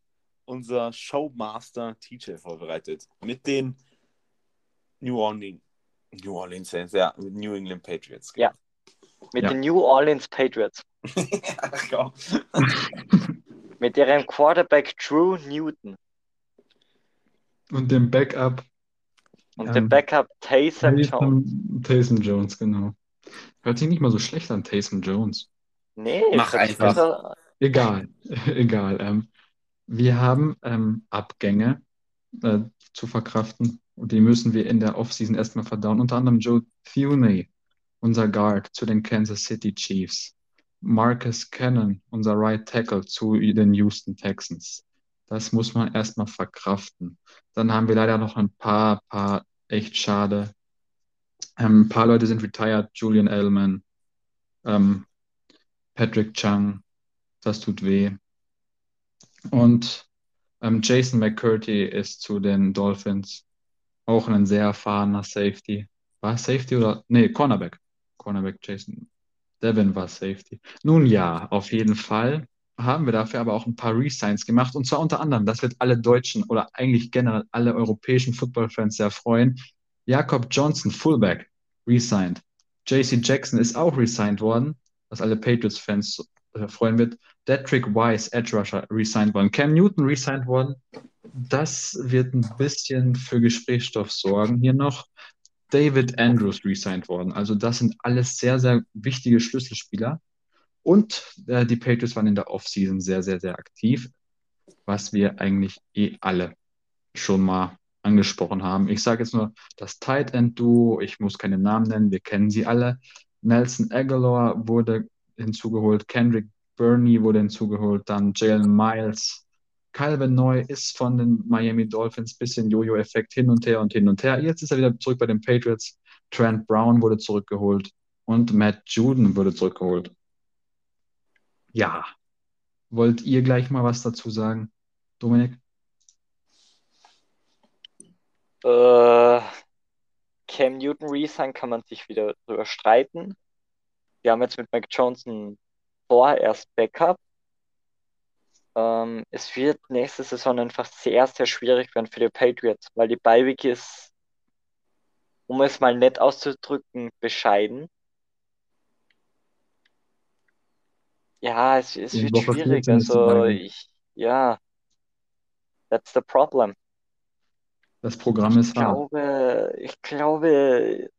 unser Showmaster TJ vorbereitet. Mit den New Orleans, New Orleans Saints, ja, mit New England Patriots. Ja. Mit Ja. den New Orleans Patriots. Ach, komm. Mit ihrem Quarterback Drew Newton Und dem Backup und Ähm, dem Backup Taysom Jones. Taysom, Jones, genau. Hört sich nicht mal so schlecht an, Taysom Jones. Nee, Mach einfach. besser. Egal, egal. Ähm, wir haben ähm, Abgänge äh, zu verkraften und die müssen wir in der Offseason erstmal verdauen. Unter anderem Joe Thuney, unser Guard zu den Kansas City Chiefs. Marcus Cannon, unser Right Tackle zu den Houston Texans. Das muss man erstmal verkraften. Dann haben wir leider noch ein paar, paar echt schade. Ähm, ein paar Leute sind retired. Julian Edelman, ähm, Patrick Chung, das tut weh. Und ähm, Jason McCurdy ist zu den Dolphins auch ein sehr erfahrener Safety. War Safety oder? Nee, Cornerback. Cornerback Jason. Devin war Safety. Nun ja, auf jeden Fall haben wir dafür aber auch ein paar Resigns gemacht. Und zwar unter anderem, das wird alle deutschen oder eigentlich generell alle europäischen Football-Fans sehr freuen. Jakob Johnson, Fullback, resigned. JC Jackson ist auch resigned worden, was alle Patriots-Fans äh, freuen wird. Detrick Wise, Edge Rusher, resigned worden. Cam Newton resigned worden. Das wird ein bisschen für Gesprächsstoff sorgen hier noch. David Andrews resigned worden. Also das sind alles sehr, sehr wichtige Schlüsselspieler. Und äh, die Patriots waren in der Offseason sehr, sehr, sehr aktiv, was wir eigentlich eh alle schon mal angesprochen haben. Ich sage jetzt nur das Tight End Duo, ich muss keine Namen nennen, wir kennen sie alle. Nelson Aguilar wurde hinzugeholt, Kendrick Burney wurde hinzugeholt, dann Jalen Miles. Calvin Neu ist von den Miami Dolphins bisschen Jojo-Effekt hin und her und hin und her. Jetzt ist er wieder zurück bei den Patriots. Trent Brown wurde zurückgeholt und Matt Juden wurde zurückgeholt. Ja. Wollt ihr gleich mal was dazu sagen, Dominik? Äh, Cam Newton Resign kann man sich wieder drüber streiten. Wir haben jetzt mit Mac Johnson vorerst Backup. Ähm, es wird nächste Saison einfach sehr, sehr schwierig werden für die Patriots, weil die Bye-Week ist, um es mal nett auszudrücken, bescheiden. Ja, es, es wird Woche schwierig. 14 ist die Also Bye-Week. ich, ja, that's the problem. Das Programm ist Ich hart. glaube, ich glaube,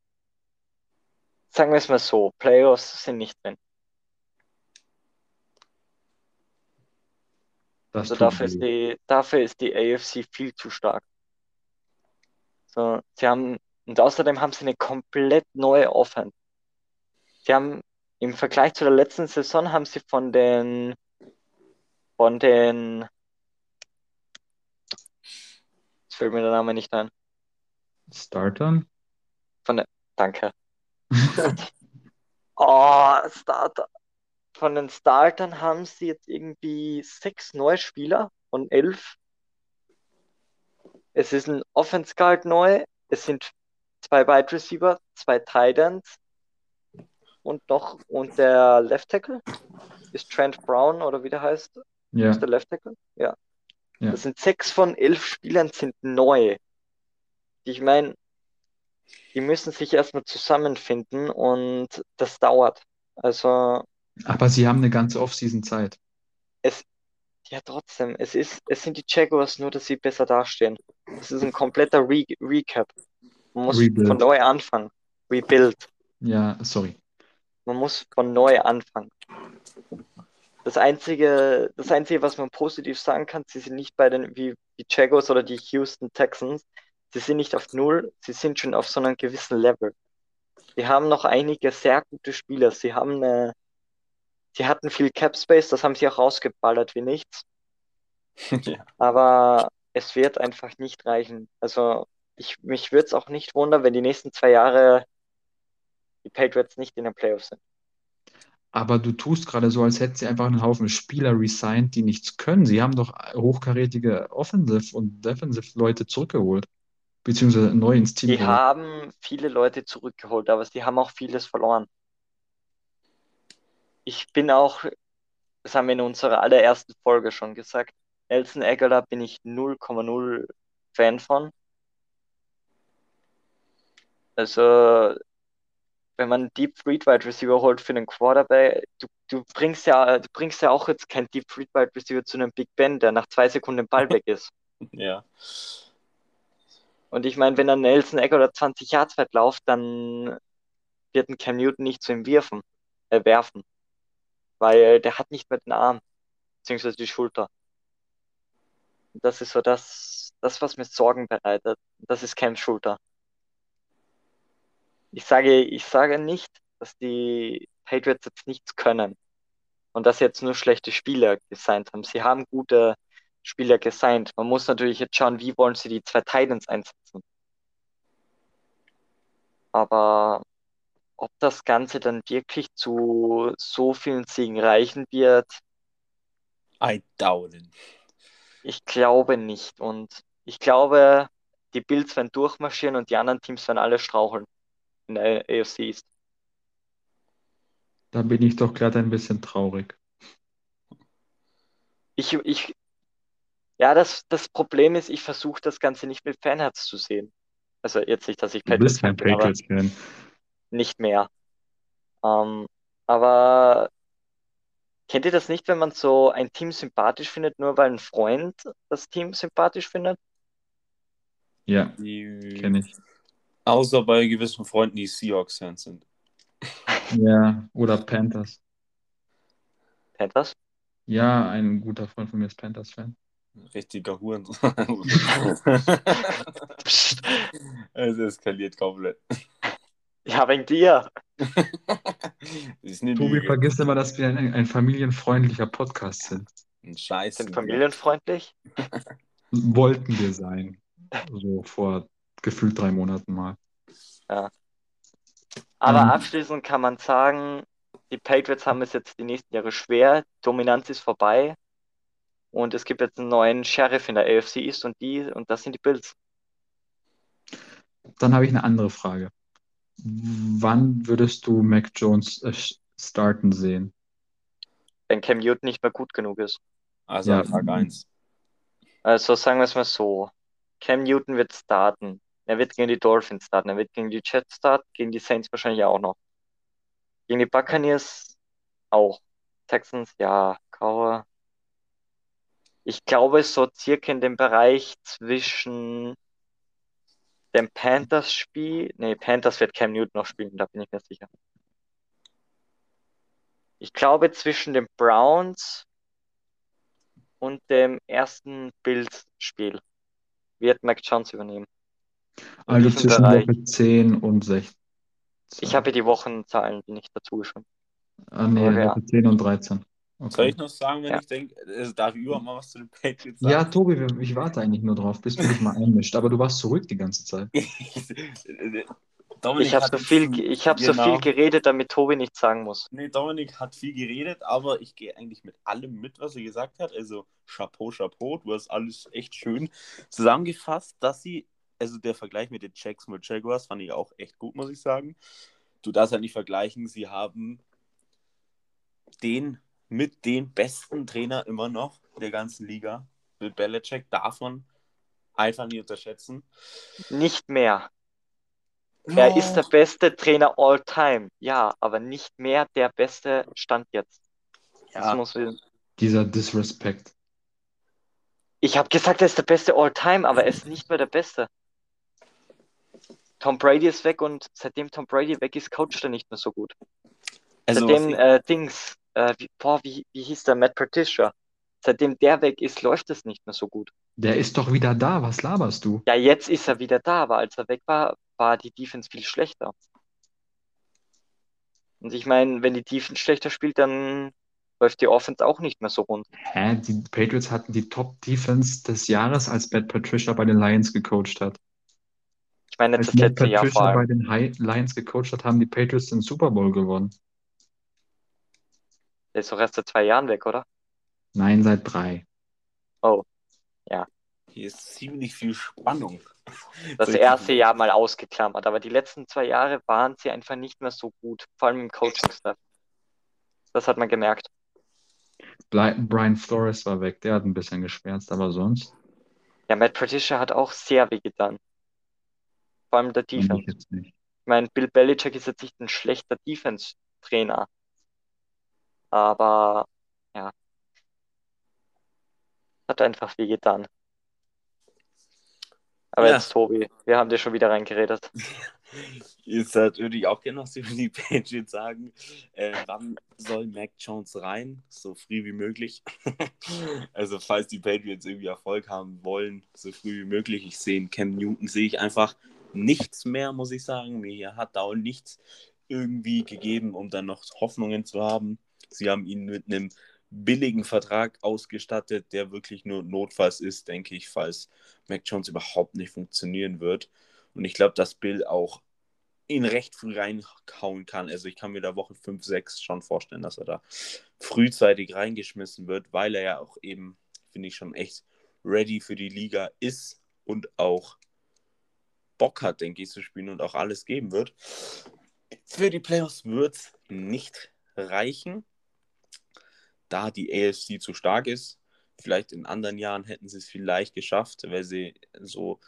sagen wir es mal so, Playoffs sind nicht drin. Das Also tut dafür ist weh. die, dafür ist die AFC viel zu stark. So, sie haben, und außerdem haben sie eine komplett neue Offense. Sie haben im Vergleich zu der letzten Saison haben sie von den, von den, jetzt fällt mir der Name nicht ein. Startern? Danke. Oh, Starter. Von den Startern haben sie jetzt irgendwie sechs neue Spieler von elf. Es ist ein Offense Guard neu. Es sind zwei Wide Receiver, zwei Tight Ends und noch und der Left Tackle ist Trent Brown oder wie der heißt. Ja, Ist der Left Tackle? Ja. Ja. Das sind sechs von elf Spielern sind neu. Ich meine, die müssen sich erstmal zusammenfinden und das dauert. Also aber sie haben eine ganze Offseason Zeit. Ja, trotzdem, es ist, es sind die Jaguars, nur dass sie besser dastehen. Es ist ein kompletter Re Recap. Man muss Rebuild. von neu anfangen. Rebuild. Ja, sorry. Man muss von neu anfangen. Das einzige, das einzige, was man positiv sagen kann, sie sind nicht bei den, wie die Jaguars oder die Houston Texans, sie sind nicht auf Null, sie sind schon auf so einem gewissen Level. Sie haben noch einige sehr gute Spieler. Sie haben eine, sie hatten viel Cap Space, das haben sie auch rausgeballert wie nichts. ja. Aber es wird einfach nicht reichen. Also ich, mich würde es auch nicht wundern, wenn die nächsten zwei Jahre die Patriots nicht in den Playoffs sind. Aber du tust gerade so, als hätten sie einfach einen Haufen Spieler resigned, die nichts können. Sie haben doch hochkarätige Offensive- und Defensive-Leute zurückgeholt. Beziehungsweise neu ins Team Die geholt. haben viele Leute zurückgeholt, aber sie haben auch vieles verloren. Ich bin auch, das haben wir in unserer allerersten Folge schon gesagt, Nelson Aguilar bin ich 0,0 Fan von. Also, wenn man einen Deep Read Wide Receiver holt für einen Quarterback, du, du bringst ja, du bringst ja auch jetzt keinen Deep Read Wide Receiver zu einem Big Ben, der nach zwei Sekunden im Ball weg ist. ja. Und ich meine, wenn dann Nelson Aguilar 20 Yards weit läuft, dann wird ein Cam Newton nicht zu ihm werfen, äh, werfen. Weil der hat nicht mehr den Arm, beziehungsweise die Schulter. Und das ist so das, das, was mir Sorgen bereitet. Das ist Cams Schulter. Ich sage, ich sage nicht, dass die Patriots jetzt nichts können und dass sie jetzt nur schlechte Spieler gesigned haben. Sie haben gute Spieler gesigned. Man muss natürlich jetzt schauen, wie wollen sie die zwei Titans einsetzen. Aber ob das Ganze dann wirklich zu so vielen Siegen reichen wird, I doubt it. ich glaube nicht. Und ich glaube, die Bills werden durchmarschieren und die anderen Teams werden alle straucheln in der AFC East. Da bin ich doch gerade ein bisschen traurig. Ich, ich, ja, das, das Problem ist, ich versuche das Ganze nicht mit Fanherz zu sehen. Also jetzt nicht, dass ich Du bist kein Patriots-Fan bin, nicht mehr. Ähm, aber kennt ihr das nicht, wenn man so ein Team sympathisch findet, nur weil ein Freund das Team sympathisch findet? Ja, kenne ich. Außer bei gewissen Freunden, die Seahawks-Fans sind. Ja, oder Panthers. Panthers? Ja, ein guter Freund von mir ist Panthers-Fan. Richtiger Huren. Es eskaliert komplett. Ja, wegen dir. Tobi Lüge. vergisst immer, dass wir ein, ein familienfreundlicher Podcast sind. Ein Scheiß. Sind familienfreundlich? Wollten wir sein. So vor gefühlt drei Monaten mal. Aber Ähm. abschließend kann man sagen, die Patriots haben es jetzt die nächsten Jahre schwer. Dominanz ist vorbei. Und es gibt jetzt einen neuen Sheriff in der AFC East und die, und das sind die Bills. Dann habe ich eine andere Frage. Wann würdest du Mac Jones äh, starten sehen? Wenn Cam Newton nicht mehr gut genug ist. Also Ja. Tag 1. Also sagen wir es mal so. Cam Newton wird starten. Er wird gegen die Dolphins starten. Er wird gegen die Jets starten. Gegen die Saints wahrscheinlich auch noch. Gegen die Buccaneers auch. Texans, ja. Cowher. Ich glaube, so circa in dem Bereich zwischen dem Panthers-Spiel. Nee, Panthers wird Cam Newton noch spielen, da bin ich mir sicher. Ich glaube, zwischen den Browns und dem ersten Bills-Spiel wird Mac Jones übernehmen. Also zwischen Bereich. Woche 10 und 16. Ich habe hier die Wochenzahlen nicht dazu geschrieben. Ah, nee, aber ja. Woche 10 und 13. Soll Okay. ich noch sagen, wenn Ja. ich denke, also darf ich überhaupt mal was zu den Patriots sagen? Ja, Tobi, ich warte eigentlich nur drauf, bis du dich mal einmischst. Aber du warst zurück die ganze Zeit. Dominik Ich habe so viel, ich habe so genau. viel geredet, damit Tobi nichts sagen muss. Nee, Dominik hat viel geredet, aber ich gehe eigentlich mit allem mit, was er gesagt hat. Also Chapeau, Chapeau, du hast alles echt schön zusammengefasst, dass sie, also der Vergleich mit den Jacksonville Jaguars fand ich auch echt gut, muss ich sagen. Du darfst halt nicht vergleichen, sie haben den mit dem besten Trainer immer noch der ganzen Liga. Bill Belichick darf man einfach nie unterschätzen. Nicht mehr. Er ist der beste Trainer all time. Ja, aber nicht mehr der beste Stand jetzt. Das ja, Dieser Disrespect. ich habe gesagt, er ist der beste all time, aber er ist nicht mehr der beste. Tom Brady ist weg und seitdem Tom Brady weg ist, coacht er nicht mehr so gut. also seitdem äh, Dings, äh, wie, boah, wie, wie hieß der Matt Patricia? Seitdem der weg ist, läuft es nicht mehr so gut. Der ist doch wieder da. Was laberst du? Ja, jetzt ist er wieder da, aber als er weg war, war die Defense viel schlechter. Und ich meine, wenn die Defense schlechter spielt, dann läuft die Offense auch nicht mehr so rund. Hä? Die Patriots hatten die Top-Defense des Jahres, als Matt Patricia bei den Lions gecoacht hat. Meine, Als das Matt letzte Jahr vor Patricia bei allem. den Hi- Lions gecoacht hat, haben die Patriots den Super Bowl gewonnen. Der ist doch erst seit zwei Jahren weg, oder? Nein, seit drei. hier ist ziemlich viel Spannung. Das erste Jahr mal ausgeklammert, aber die letzten zwei Jahre waren sie einfach nicht mehr so gut, vor allem im Coaching-Staff. Das hat man gemerkt. Brian Flores war weg, der hat ein bisschen geschwärzt, aber sonst Ja, Matt Patricia hat auch sehr weh getan. Vor allem der ich Defense. nicht. Ich meine, Bill Belichick ist jetzt nicht ein schlechter Defense-Trainer, aber ja, hat einfach weh getan. Aber Ja. jetzt Tobi, wir haben dir schon wieder reingeredet. Jetzt halt, würde ich auch gerne was über die Patriots sagen. Äh, wann soll Mac Jones rein? So früh wie möglich. also falls die Patriots irgendwie Erfolg haben wollen, so früh wie möglich. Ich sehe Cam Newton sehe ich einfach nichts mehr, muss ich sagen. Mir hat auch nichts irgendwie gegeben, um dann noch Hoffnungen zu haben. Sie haben ihn mit einem billigen Vertrag ausgestattet, der wirklich nur notfalls ist, denke ich, falls Mac Jones überhaupt nicht funktionieren wird. Und ich glaube, dass Bill auch ihn recht früh reinhauen kann. Also ich kann mir da Woche 5, 6 schon vorstellen, dass er da frühzeitig reingeschmissen wird, weil er ja auch eben, finde ich, schon echt ready für die Liga ist und auch Bock hat, denke ich, zu spielen und auch alles geben wird. Für die Playoffs wird es nicht reichen, da die AFC zu stark ist. Vielleicht in anderen Jahren hätten sie es vielleicht geschafft, weil sie so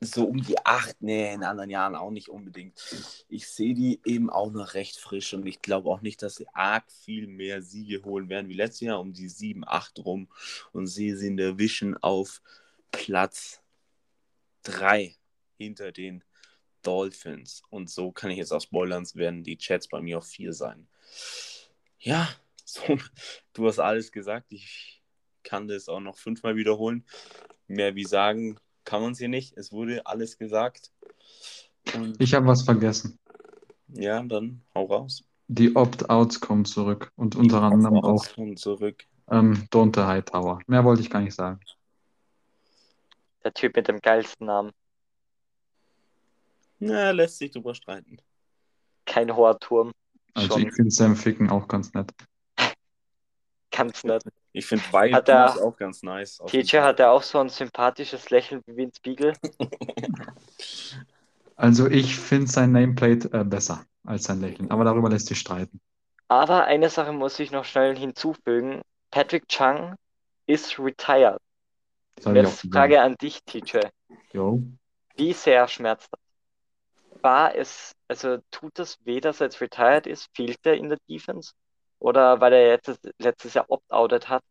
so um die acht, nee, in anderen Jahren auch nicht unbedingt. Ich sehe die eben auch noch recht frisch und ich glaube auch nicht, dass sie arg viel mehr Siege holen werden wie letztes Jahr um die 7, 8 rum und sehe sie in der Vision auf Platz 3 hinter den Dolphins. Und so kann ich jetzt auch spoilern, werden die Chats bei mir auf 4 sein. Ja, so, du hast alles gesagt. Ich kann das auch noch fünfmal wiederholen. Mehr wie sagen kann man es hier nicht. Es wurde alles gesagt. Und Ich habe was vergessen. ja, dann hau raus. Die Opt-outs kommen zurück und unter anderem auch zurück. ähm, Dante Hightower. Mehr wollte ich gar nicht sagen. Der Typ mit dem geilsten Namen. Na, lässt sich drüber streiten. Kein hoher Turm. Also Schon ich finde Sam Ficken auch ganz nett. ganz nett. Ich finde Hat er- Goose auch ganz nice. Teacher hat er auch so ein sympathisches Lächeln wie Vince Beagle. Also ich finde sein Nameplate äh, besser als sein Lächeln, aber darüber lässt sich streiten. Aber eine Sache muss ich noch schnell hinzufügen. Patrick Chung ist retired. Jetzt. Frage an dich, TJ. Jo. Wie sehr schmerzt das? War es, also tut das weh, dass er jetzt retired ist? Fehlt er in der Defense? Oder weil er jetzt letztes Jahr opt-outet hat?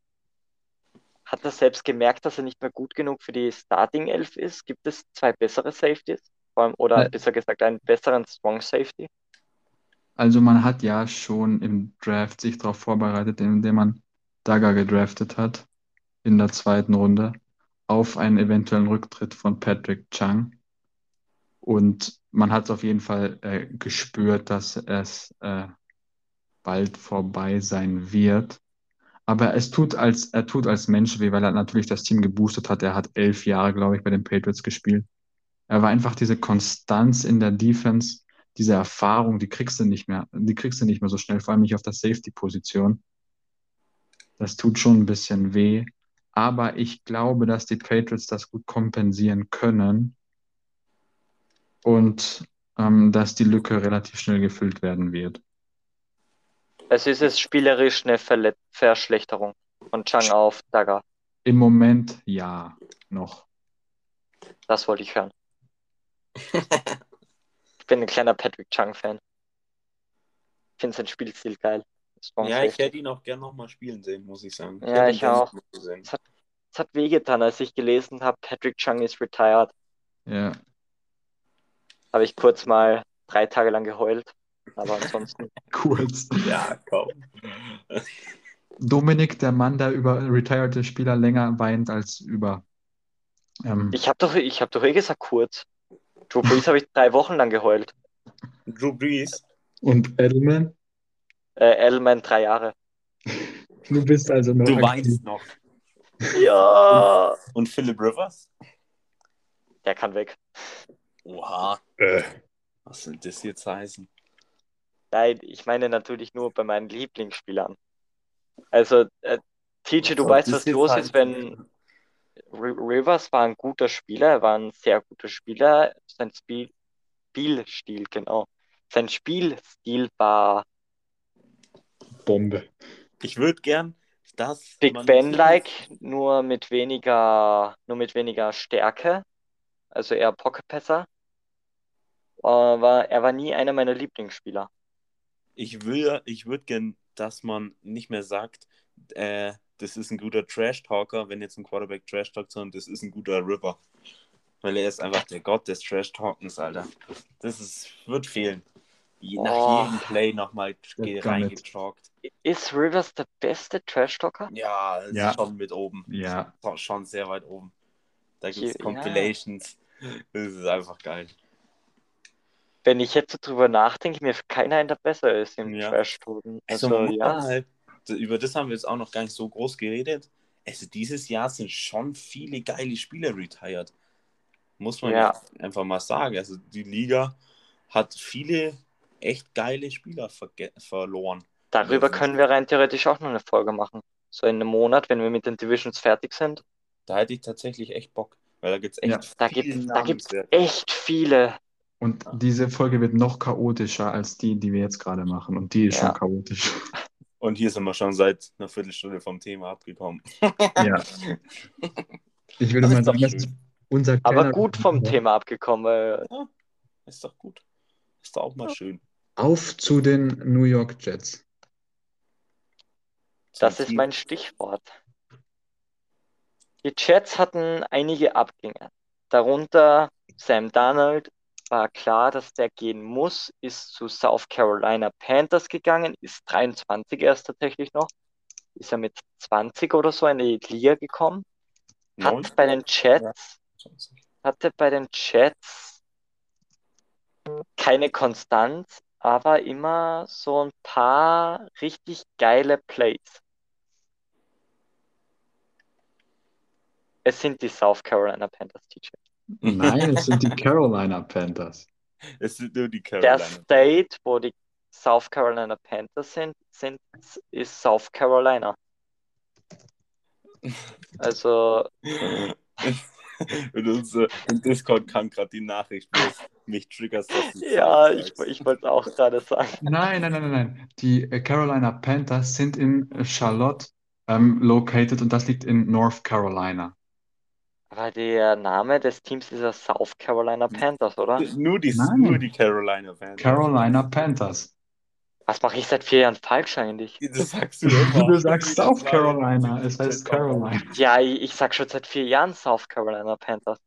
Hat er selbst gemerkt, dass er nicht mehr gut genug für die Starting Elf ist? Gibt es zwei bessere Safeties? Allem, oder Ja. besser gesagt, einen besseren Strong Safety? Also man hat ja schon im Draft sich darauf vorbereitet, indem man Dagger gedraftet hat in der zweiten Runde auf einen eventuellen Rücktritt von Patrick Chung. Und man hat es auf jeden Fall äh, gespürt, dass es äh, bald vorbei sein wird. Aber es tut als, er tut als Mensch weh, weil er natürlich das Team geboostet hat. Er hat elf Jahre, glaube ich, bei den Patriots gespielt. Er war einfach diese Konstanz in der Defense, diese Erfahrung, die kriegst du nicht mehr, die kriegst du nicht mehr so schnell, vor allem nicht auf der Safety-Position. Das tut schon ein bisschen weh. Aber ich glaube, dass die Patriots das gut kompensieren können und ähm, dass die Lücke relativ schnell gefüllt werden wird. Also ist es spielerisch eine Verlet Verschlechterung von Chang auf Dagger. Im Moment ja, noch. Das wollte ich hören. ich bin ein kleiner Patrick Chung-Fan. Ich finde sein Spielstil geil. Ja, ich hätte ihn auch gern nochmal spielen sehen, muss ich sagen. Ja, hätte ihn ich auch. Es hat, es hat wehgetan, als ich gelesen habe, Patrick Chung ist retired. Ja, Habe ich kurz mal drei Tage lang geheult. Aber ansonsten. kurz. Ja, komm. Dominik, der Mann, der über retired Spieler länger weint als über. Ähm, Ich habe doch, ich hab doch eh gesagt kurz. Drew Brees habe ich drei Wochen lang geheult. Drew Brees. und Edelman, Äh, Edelman drei Jahre. du bist also noch Du aktiv. weinst noch. Ja! Und Philip Rivers? Der kann weg. Oha. Was soll das jetzt heißen? Nein, ich meine natürlich nur bei meinen Lieblingsspielern. Also, äh, TJ, du weißt, was das los ist, wenn R Rivers war ein guter Spieler, er war ein sehr guter Spieler. Sein Spiel Spielstil, genau. Sein Spielstil war Bombe. Ich würde gern, dass Big man- Ben-like, nur mit weniger, nur mit weniger Stärke. Also eher Pocket-Passer. Aber er war nie einer meiner Lieblingsspieler. Ich will, ich würde gern, dass man nicht mehr sagt, äh, das ist ein guter Trash-Talker, wenn jetzt ein Quarterback Trash-Talkt, sondern das ist ein guter River. Weil er ist einfach der Gott des Trash-Talkens, Alter. Das ist, wird fehlen. Je, nach Oh. jedem Play nochmal reingetalkt. Ist Rivers der beste Trash-Talker? Ja, ist Ja. schon mit oben. Ja, Schon- sehr weit oben. Da gibt es Ja. Compilations. Das ist einfach geil. Wenn ich jetzt so drüber nachdenke, mir keiner ein, der besser ist im Ja. Trash-Talken. Also, Also, ja. halt, über das haben wir jetzt auch noch gar nicht so groß geredet. Also dieses Jahr sind schon viele geile Spieler retired. Muss man Ja. jetzt einfach mal sagen. Also die Liga hat viele echt geile Spieler verloren. Darüber können wir rein theoretisch auch noch eine Folge machen. So in einem Monat, wenn wir mit den Divisions fertig sind. Da hätte ich tatsächlich echt Bock. Weil da gibt es echt Ja. Da viele gibt da gibt's echt viele. und diese Folge wird noch chaotischer als die, die wir jetzt gerade machen. Und die ist Ja. schon chaotisch. Und hier sind wir schon seit einer Viertelstunde vom Thema abgekommen. Ja. Ich würde Das mal sagen, unser Aber gut vom Thema abgekommen. weil Ist doch gut. Ist doch auch mal schön. Auf zu den New York Jets. Das ist mein Stichwort. Die Jets hatten einige Abgänge. Darunter Sam Darnold. War klar, dass der gehen muss, ist zu South Carolina Panthers gegangen, ist 23 erst tatsächlich noch. Ist er mit 20 oder so in die Liga gekommen. Hat 19? bei den Jets, 20. hatte bei den Jets keine Konstanz, aber immer so ein paar richtig geile Plays. Es sind die South Carolina Panthers, TJ. Nein, es sind die Carolina Panthers. Es sind nur die Der Carolina. State, wo die South Carolina Panthers sind, sind ist South Carolina. Also, Und unser, im Discord kam gerade die Nachricht, wo es mich triggerst, dass ja, ich, ich wollte es auch gerade sagen. Nein, nein, nein, nein, nein. Die äh, Carolina Panthers sind in Charlotte ähm, located und das liegt in North Carolina. Aber der Name des Teams ist ja South Carolina Panthers, oder? Nur die, Nein. nur die Carolina Fans. Carolina Panthers. Was mache ich seit vier Jahren falsch eigentlich? Das sagst du immer. Du sagst South Carolina, es heißt Carolina. Ja, ich, ich sag schon seit vier Jahren South Carolina Panthers.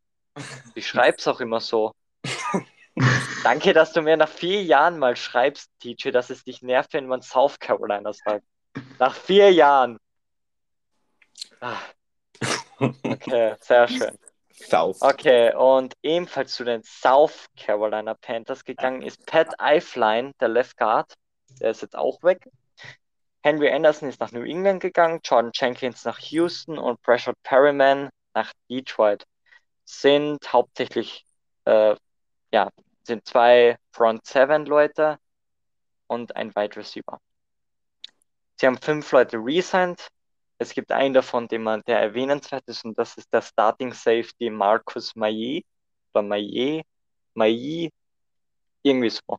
Ich schreib's auch immer so. Danke, dass du mir nach vier Jahren mal schreibst, TJ, dass es dich nervt, wenn man South Carolina sagt. Nach vier Jahren. Ah. Okay, sehr schön. South. Okay, und ebenfalls zu den South Carolina Panthers gegangen ist Pat Eifline, der Left Guard. Der ist jetzt auch weg. Henry Anderson ist nach New England gegangen, Jordan Jenkins nach Houston und Brashard Perryman nach Detroit. Sind hauptsächlich, äh, ja, sind zwei Front Seven Leute und ein Wide Receiver. Sie haben fünf Leute resigned. Es gibt einen davon, den man, der erwähnenswert ist, und das ist der Starting Safety Marcus Maillet oder Maillet, Maillet, irgendwie so.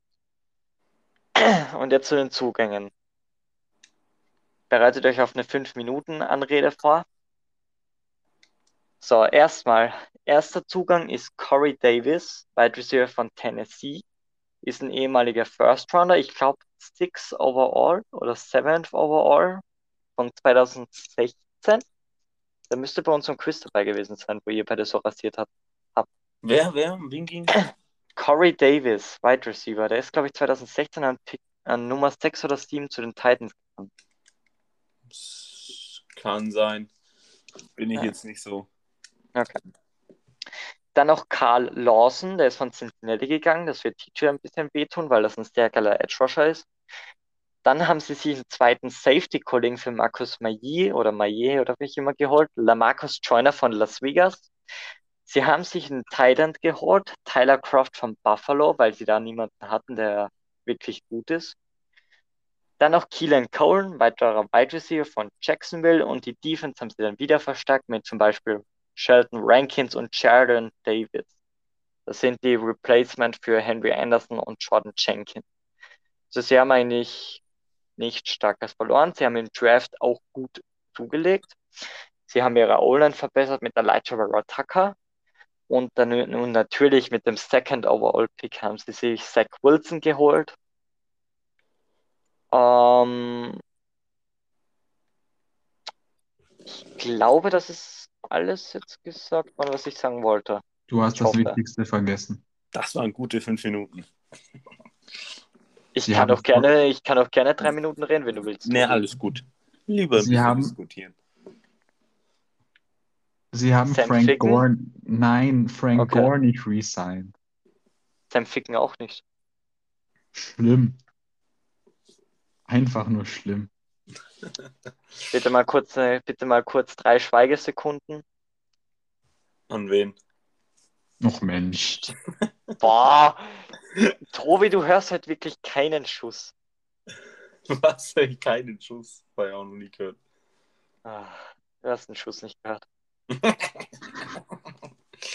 Und jetzt zu den Zugängen. Bereitet euch auf eine 5-Minuten-Anrede vor. So, erstmal, erster Zugang ist Corey Davis, Wide Receiver von Tennessee. Ist ein ehemaliger First Rounder, ich glaube 6 overall oder 7th overall von 2016. Der müsste bei uns im Quiz dabei gewesen sein, wo ihr beide so rasiert habt. Wer, wer? Wen ging? Corey Davis, Wide Receiver, der ist, glaube ich, 2016 an, Pick, an Nummer 6 oder 7 zu den Titans gekommen. Kann sein. Bin ich Ja. jetzt nicht so. Okay. Dann noch Carl Lawson, der ist von Cincinnati gegangen. Das wird TJ ein bisschen wehtun, weil das ein sehr geiler Edge Rusher ist. Dann haben sie sich einen zweiten Safety-Kollegen für Marcus Maillet oder Maillet oder wie ich immer geholt, Lamarcus Joyner von Las Vegas. Sie haben sich einen End geholt, Tyler Croft von Buffalo, weil sie da niemanden hatten, der wirklich gut ist. Dann noch Keelan Cole, weiterer Wide Receiver von Jacksonville und die Defense haben sie dann wieder verstärkt mit zum Beispiel Shelton Rankins und Sheridan Davis. Das sind die Replacement für Henry Anderson und Jordan Jenkins. Also sie haben eigentlich nicht starkes verloren. Sie haben im Draft auch gut zugelegt. Sie haben ihre O-Line verbessert mit Elijah Tucker. Und dann nun natürlich mit dem Second Overall Pick haben sie sich Zach Wilson geholt. Ähm, ich glaube, das ist alles jetzt gesagt worden, was ich sagen wollte. Du hast Ich das hoffe. Wichtigste vergessen. Das waren gute fünf Minuten. Ich Sie kann auch gerne, ich kann auch gerne drei Minuten reden, wenn du willst. Nee, alles gut. Lieber Sie bisschen haben- diskutieren. Sie haben Sam Frank Ficken? Gore, nein, Frank Okay. Gore nicht resigned. Sam Ficken auch nicht. Schlimm. Einfach nur schlimm. Bitte mal kurz, äh, bitte mal kurz drei Schweigesekunden. An wen? Noch Mensch. Boah, Tobi, du hörst halt wirklich keinen Schuss. Was? Ich keinen Schuss. War ja auch noch nie gehört. Ah, du hast den Schuss nicht gehört.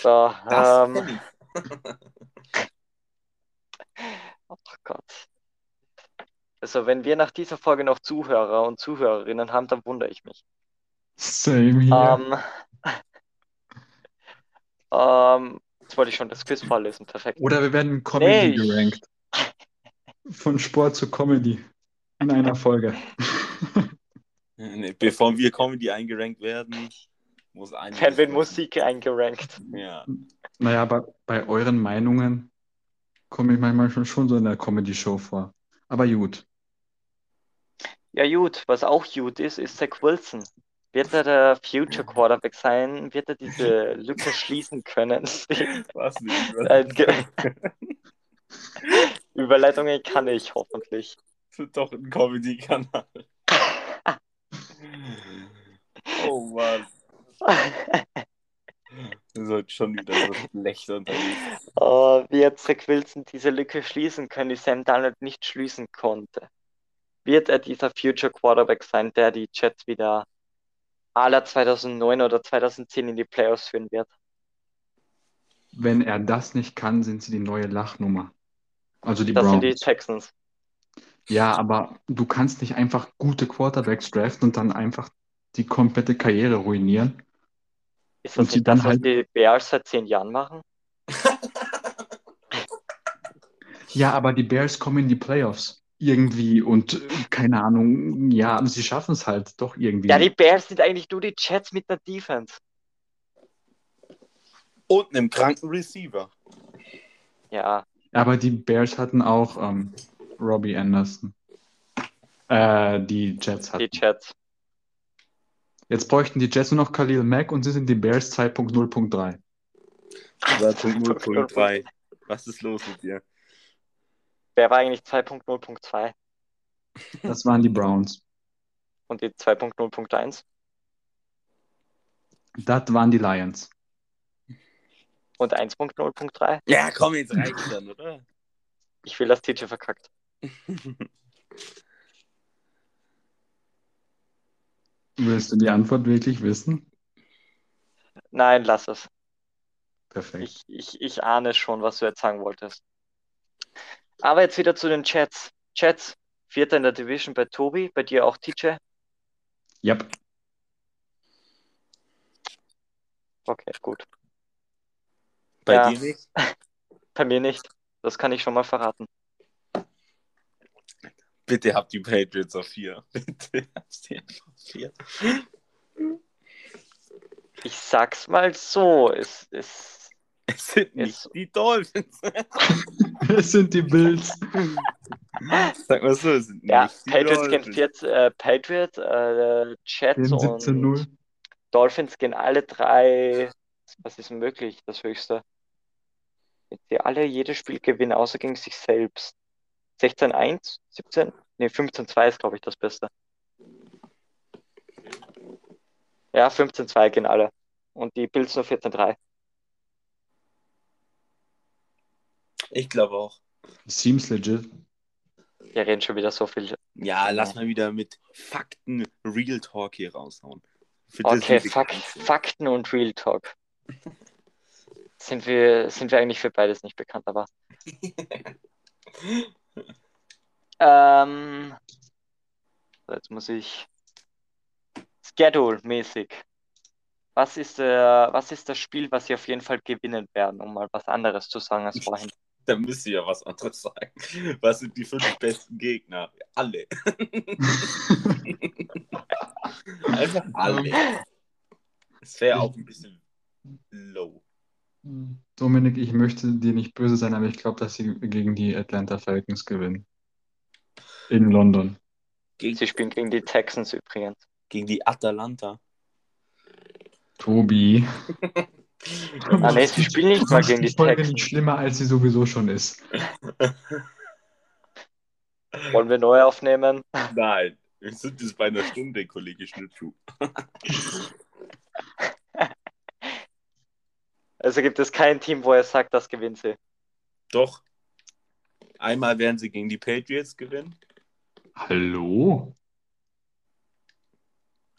So, Das ähm, oh Gott. Also, wenn wir nach dieser Folge noch Zuhörer und Zuhörerinnen haben, dann wundere ich mich. Same hier. Ähm, ähm, jetzt wollte ich schon das Quiz vorlesen, perfekt. Oder wir werden in Comedy Nee, gerankt. Von Sport zu Comedy. In einer Folge. Nee, bevor wir Comedy eingerankt werden, muss ein. Werden Musik eingerankt. Ja. Naja, aber bei euren Meinungen komme ich manchmal schon, schon so in der Comedy-Show vor. Aber gut. Ja, gut, was auch gut ist, ist Zach Wilson. Wird er der Future Quarterback sein? Wird er diese Lücke schließen können? Was nicht? Ge- Überleitungen kann ich hoffentlich. Doch ein Comedy-Kanal. Oh Mann. Du sollst schon wieder so schlecht unterwegs. Oh, wird Zach Wilson diese Lücke schließen können, die Sam Darnold nicht schließen konnte? Wird er dieser Future Quarterback sein, der die Jets wieder aller 2009 oder 2010 in die Playoffs führen wird? Wenn er das nicht kann, sind sie die neue Lachnummer. Also die Das sind die Browns. Texans. Ja, aber du kannst nicht einfach gute Quarterbacks draften und dann einfach die komplette Karriere ruinieren. Ist Und das sie nicht das, dann was halt- die Bears seit zehn Jahren machen? Ja, aber die Bears kommen in die Playoffs irgendwie und äh, keine Ahnung, ja, aber sie schaffen es halt doch irgendwie. Ja, die Bears sind eigentlich nur die Jets mit der Defense. Und einem kranken Receiver. Ja, Aber die Bears hatten auch ähm, Robbie Anderson. Äh, die Jets die hatten. Jets. Jetzt bräuchten die Jets nur noch Khalil Mack und sie sind die Bears 2.0.3. 2.0.3. Was ist los mit dir? Wer war eigentlich 2.0.2 Das waren die Browns. und die 2.0.1? Das waren die Lions. Und 1.0.3? Ja, komm, jetzt reicht's dann, oder? Ich will, dass TJ verkackt. Willst du die Antwort wirklich wissen? Nein, lass es. Perfekt. Ich, ich, ich ahne schon, was du jetzt sagen wolltest. Aber jetzt wieder zu den Chats. Chats, Vierter in der Division bei Tobi, bei dir auch TJ. Yep. Okay, gut. Bei Ja. dir nicht? Bei mir nicht. Das kann ich schon mal verraten. Bitte habt die Patriots auf 4. Bitte habt sie einfach auf 4. Ich sag's mal so, es ist. Es sind nicht Jetzt- die Dolphins. Es sind die Bills. Sag mal so, es sind Ja, nicht die Patriots gehen Dolphins. jetzt, äh, Patriots, äh, Chats Den und 17-0. Dolphins gehen alle drei. Was ist möglich, das höchste? Wenn sie alle jedes Spiel gewinnen, außer gegen sich selbst. 16-1, 17? Ne, 15-2 ist, glaube ich, das Beste. Ja, 15-2 gehen alle. Und die Bills nur 14-3. Ich glaube auch. Seems legit. Wir reden schon wieder so viel. Ja, lass mal wieder mit Fakten Real Talk hier raushauen. Für Okay, Fak. Fakten und Real Talk. Sind wir, sind wir eigentlich für beides nicht bekannt, aber. Ähm, so, jetzt muss ich Schedule-mäßig. Was ist der, was ist das Spiel, was sie auf jeden Fall gewinnen werden, um mal was anderes zu sagen als vorhin? Da müsst ihr ja was anderes sagen. Was sind die fünf besten Gegner? Alle. Einfach alle. Es wäre auch ein bisschen low. Dominik, ich möchte dir nicht böse sein, aber ich glaube, dass sie gegen die Atlanta Falcons gewinnen. In London. Sie spielen gegen die Texans übrigens. gegen die Atalanta. Tobi. Ah, nee, sie spielen nicht mal gegen die Folge Texans. nicht schlimmer, als sie sowieso schon ist. Wollen wir neu aufnehmen? Nein, wir sind jetzt bei einer Stunde, Kollege Schnittschuh. Also gibt es kein Team, wo er sagt, das gewinnt sie. Doch. Einmal werden sie gegen die Patriots gewinnen. Hallo?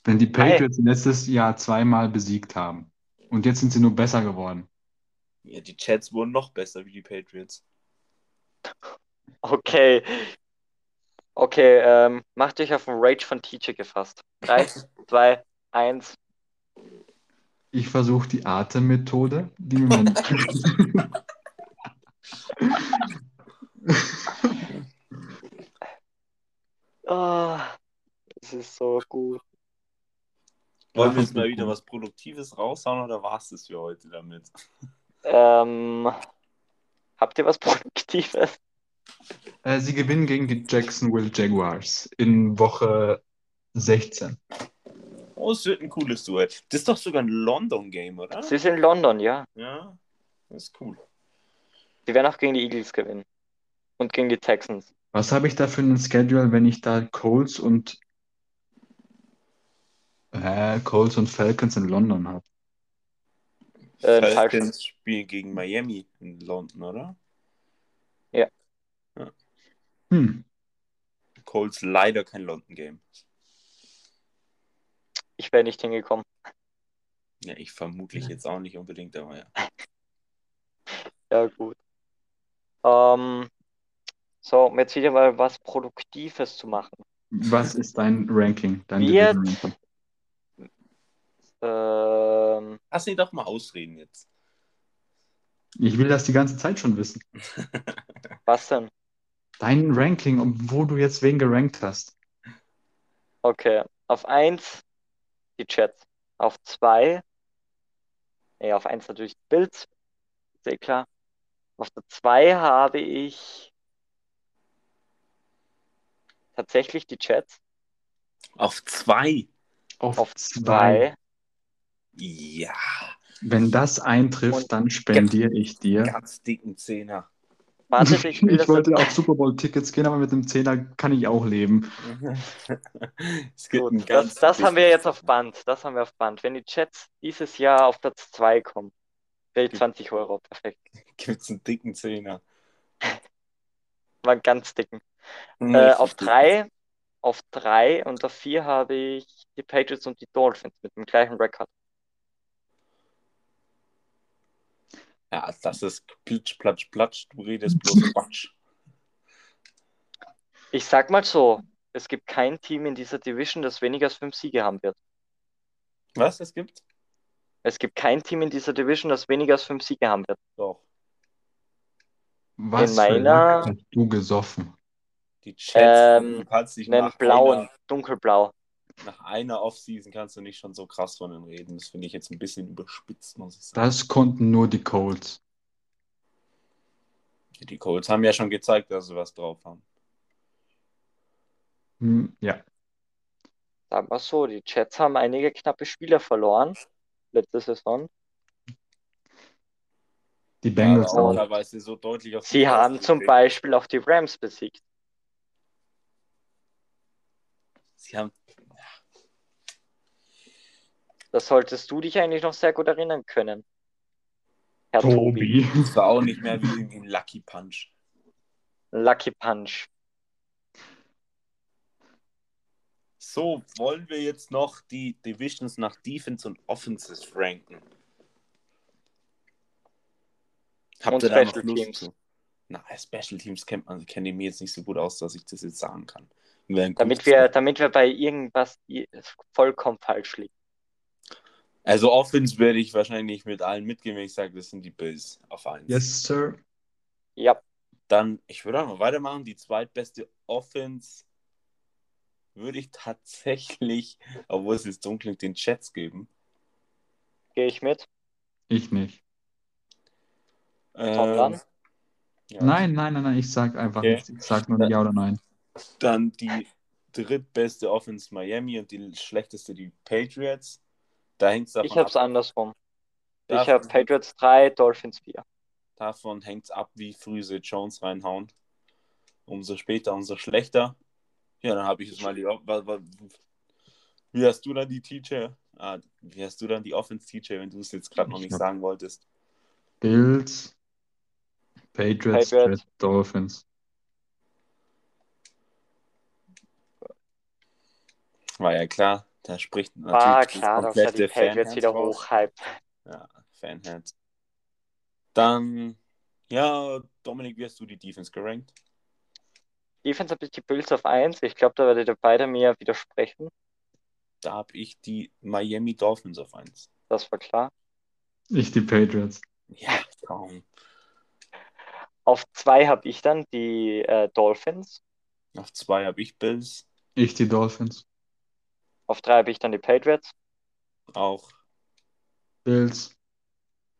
Wenn die Hi. Patriots letztes Jahr zweimal besiegt haben und jetzt sind sie nur besser geworden. Ja, die Chats wurden noch besser wie die Patriots. Okay. Okay, ähm, macht euch auf den Rage von TJ gefasst. 3, 2, 1. Ich versuche die Atemmethode, die man. Oh, das ist so gut. Wollen wir jetzt mal wieder was Produktives raushauen oder war es das für heute damit? Ähm, habt ihr was Produktives? Äh, sie gewinnen gegen die Jacksonville Jaguars in Woche 16. Oh, es wird ein cooles Duell. Das ist doch sogar ein London-Game, oder? Sie sind in London, ja. Ja, das ist cool. Sie werden auch gegen die Eagles gewinnen. Und gegen die Texans. Was habe ich da für einen Schedule, wenn ich da Colts und äh, Colts und Falcons in London habe? Äh. Falcons spielen gegen Miami in London, oder? Hm. Colts leider kein London-Game. Ich wäre nicht hingekommen. Ja, ich vermutlich jetzt auch nicht unbedingt, aber ja. Ja, gut. Ähm, so, um jetzt wieder mal was Produktives zu machen. Was ist dein Ranking? Dein Wird- Division Ranking? Ähm, Lass ihn doch mal ausreden jetzt. Ich will das die ganze Zeit schon wissen. was denn? Dein Ranking, und wo du jetzt wen gerankt hast. Okay, auf 1 die Jets. Auf 2, nee, auf 1 natürlich die Bills. Sehr klar. Auf der 2 habe ich tatsächlich die Jets. Auf zwei. auf, auf zwei. zwei. Ja, Wenn das eintrifft, Und dann spendiere ich dir. ganz dicken Zehner. Warte, ich Ich wollte auf Super Bowl-Tickets gehen, aber mit dem Zehner kann ich auch leben. es gibt Gut, ganz das, das haben wir jetzt auf Band. Das haben wir auf Band. Wenn die Jets dieses Jahr auf Platz 2 kommen, kriege ich 20 Euro. Perfekt. gibt's einen dicken Zehner. War einen ganz dicken. Äh, Richtig auf dicken. 3 auf drei und auf 4 habe ich die Patriots und die Dolphins mit dem gleichen Rekord. Ja, das ist plitsch, platsch, platsch. Du redest bloß Quatsch. Ich sag mal so, es gibt kein Team in dieser Division, das weniger als 5 Siege haben wird. Was es gibt? Es gibt kein Team in dieser Division, das weniger als 5 Siege haben wird. Doch. Was In meiner- hast du gesoffen? Die Jets, Ähm, du kannst dich Einen nach blauen, dunkelblau. Nach einer Offseason kannst du nicht schon so krass von denen reden. Das finde ich jetzt ein bisschen überspitzt, muss ich sagen. Das konnten nur die Colts. Die Colts haben ja schon gezeigt, dass sie was drauf haben. Hm, ja, Sagen wir so, die Jets haben einige knappe Spieler verloren letzte Saison. die Bengals aber auch teilweise so deutlich auf die Sie haben zum. Beispiel auch die Rams besiegt. Sie haben Das solltest du dich eigentlich noch sehr gut erinnern können. Herr Tobi. Tobi. das war auch nicht mehr wie irgendwie ein Lucky Punch. Lucky Punch. So, wollen wir jetzt noch die Divisions nach Defense und Offenses ranken? Habt Und ihr da noch Special Lust Teams. zu? Na, Special Teams kennt man, kenne ich mir jetzt nicht so gut aus, dass ich das jetzt sagen kann. Damit wir, damit wir bei irgendwas vollkommen falsch liegen. Also Offense werde ich wahrscheinlich mit allen mitgehen, wenn ich sage, das sind die Bills auf 1. Yes, sir. Ja, Dann, ich würde auch mal weitermachen. Die zweitbeste Offense würde ich tatsächlich, obwohl es jetzt dunkel klingt, den Jets geben. gehe ich mit. Ich nicht. Tom Ähm, dann? ja. Nein, nein, nein, nein, ich sag einfach Okay. nichts. Ich sag nur ja oder nein. Dann die drittbeste Offense Miami und die schlechteste die Patriots. Da hängt es davon Ich habe es andersrum. Ich Davon- habe Patriots 3, Dolphins 4. Davon hängt es ab, wie früh sie Jones reinhauen. Umso später, umso schlechter. Ja, dann habe ich es mal die. Wie hast du dann die Teacher? Ah, wie hast du dann die Offense Teacher, wenn du es jetzt gerade noch Ich nicht sagen wolltest? Bills, Patriots, Patriots. Jets, Dolphins. War ja klar, da spricht natürlich War das klar, dass er die Patriots wieder raus. hochhype. Ja, Fanherz. Dann, ja, Dominik, wie hast du die Defense gerankt? Defense habe ich die Bills auf 1. Ich glaube, da werdet ihr beide mir widersprechen. Da habe ich die Miami Dolphins auf 1. Das war klar. Ich die Patriots. Ja, kaum. Auf 2 habe ich dann die äh, Dolphins. Auf 2 habe ich Bills. Ich die Dolphins. Auf 3 habe ich dann die Patriots. Auch. Bills.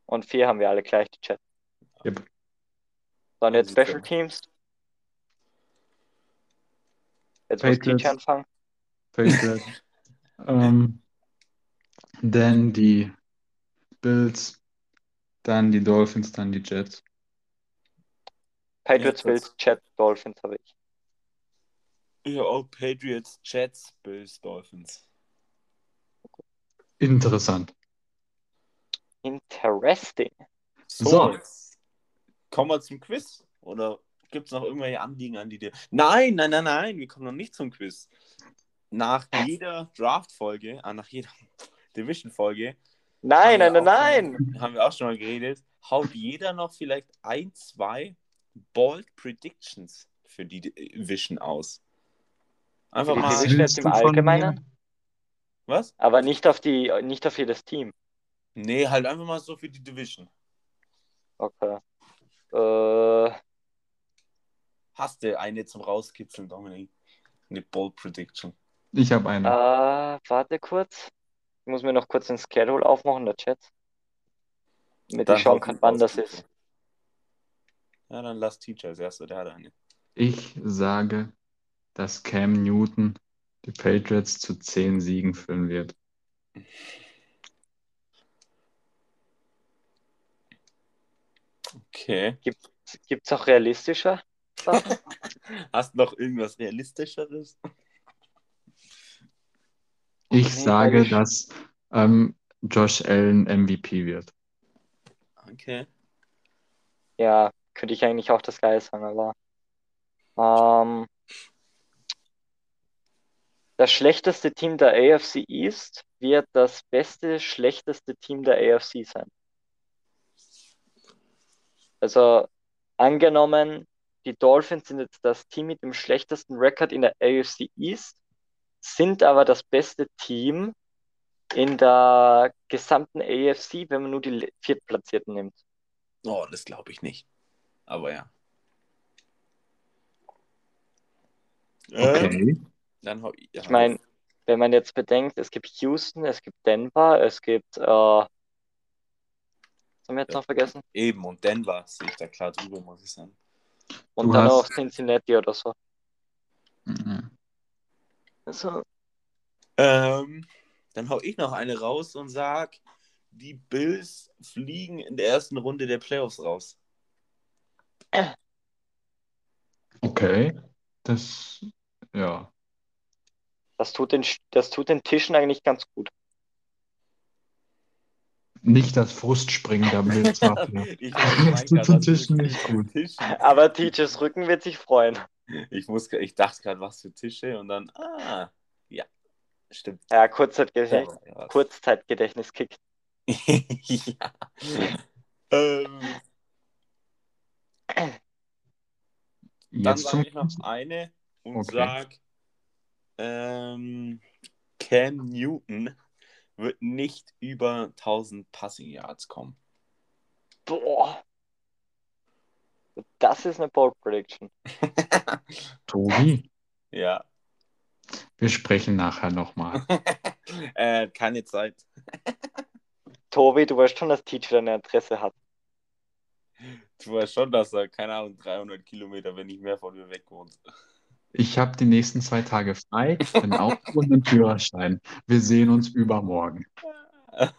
Und 4 haben wir alle gleich die Jets. Yep. Dann jetzt Special. Teams. Jetzt muss Patriots. Teacher anfangen. Patriots. ähm, dann die Bills. Dann die Dolphins, dann die Jets. Patriots, Bills, Jets, Dolphins habe ich. Ja, auch Patriots, Jets, Bills, Dolphins. Interessant. Interesting. So, So. kommen wir zum Quiz. Oder gibt es noch irgendwelche Anliegen an die dir? Nein, nein, nein, nein, wir kommen noch nicht zum Quiz. Nach jeder Draft-Folge, ah, nach jeder Division-Folge, Nein, nein, nein, nein. Haben wir auch schon mal geredet. Haut jeder noch vielleicht ein, zwei Bold Predictions für die Division aus. Einfach Für die mal. Im Allgemeinen, Was? aber nicht auf die, nicht auf jedes Team. Nee, halt einfach mal so für die Division. Okay. Äh, Hast du eine zum Rauskitzeln, Dominik? Eine Bold Prediction. Ich habe eine. äh, warte kurz. Ich muss mir noch kurz den Schedule aufmachen, der Chat. Damit Dann ich schauen kann, wann das ist. Ja, dann lass Teacher als erster, der hat eine. Ich sage, dass Cam Newton die Patriots zu zehn Siegen führen wird. Okay. Gibt es auch realistischer Sachen? Hast du noch irgendwas Realistischeres? Ich Nee, sage, ich- dass ähm, Josh Allen MVP wird. Okay. Ja, könnte ich eigentlich auch das Gleiche sagen, aber ähm, das schlechteste Team der AFC East wird das beste, schlechteste Team der AFC sein. Also angenommen, die Dolphins sind jetzt das Team mit dem schlechtesten Rekord in der AFC East, sind aber das beste Team in der gesamten AFC, wenn man nur die Viertplatzierten nimmt. Oh, das glaube ich nicht. Aber ja. Ähm, Okay. Dann hau ich. Ich meine, wenn man jetzt bedenkt, es gibt Houston, es gibt Denver, es gibt, äh, was haben wir jetzt Ja. noch vergessen? Eben, und Denver sehe ich da klar drüber, muss ich sagen. Und Du dann hast- auch Cincinnati oder so. Mhm. Also, Ähm, dann hau ich noch eine raus und sag, die Bills fliegen in der ersten Runde der Playoffs raus. Okay. Das, ja. Das tut den, das tut den Tischen eigentlich ganz gut. Nicht das Frustspringen ich Das tut den Tischen nicht gut. Aber TJs Rücken wird sich freuen. Ich, muss, ich dachte gerade, was für Tische und dann, ah, ja, stimmt. Ja, Kurzzeitgedächtnis, Ja. Kurzzeitgedächtnis kickt. ja. Ähm, dann Jetzt sage zum ich noch eine und Okay. sag, ähm, Cam Newton wird nicht über 1000 Passing Yards kommen. Boah. Das ist eine Bold Prediction. Tobi. ja, Wir sprechen nachher nochmal. äh, keine Zeit. Tobi, du weißt schon, dass TJ deine Adresse hat. Du weißt schon, dass er, keine Ahnung, 300 Kilometer, wenn nicht mehr von mir weg wohnt. Ich habe die nächsten zwei Tage frei, ein Auto und einen Führerschein. Wir sehen uns übermorgen.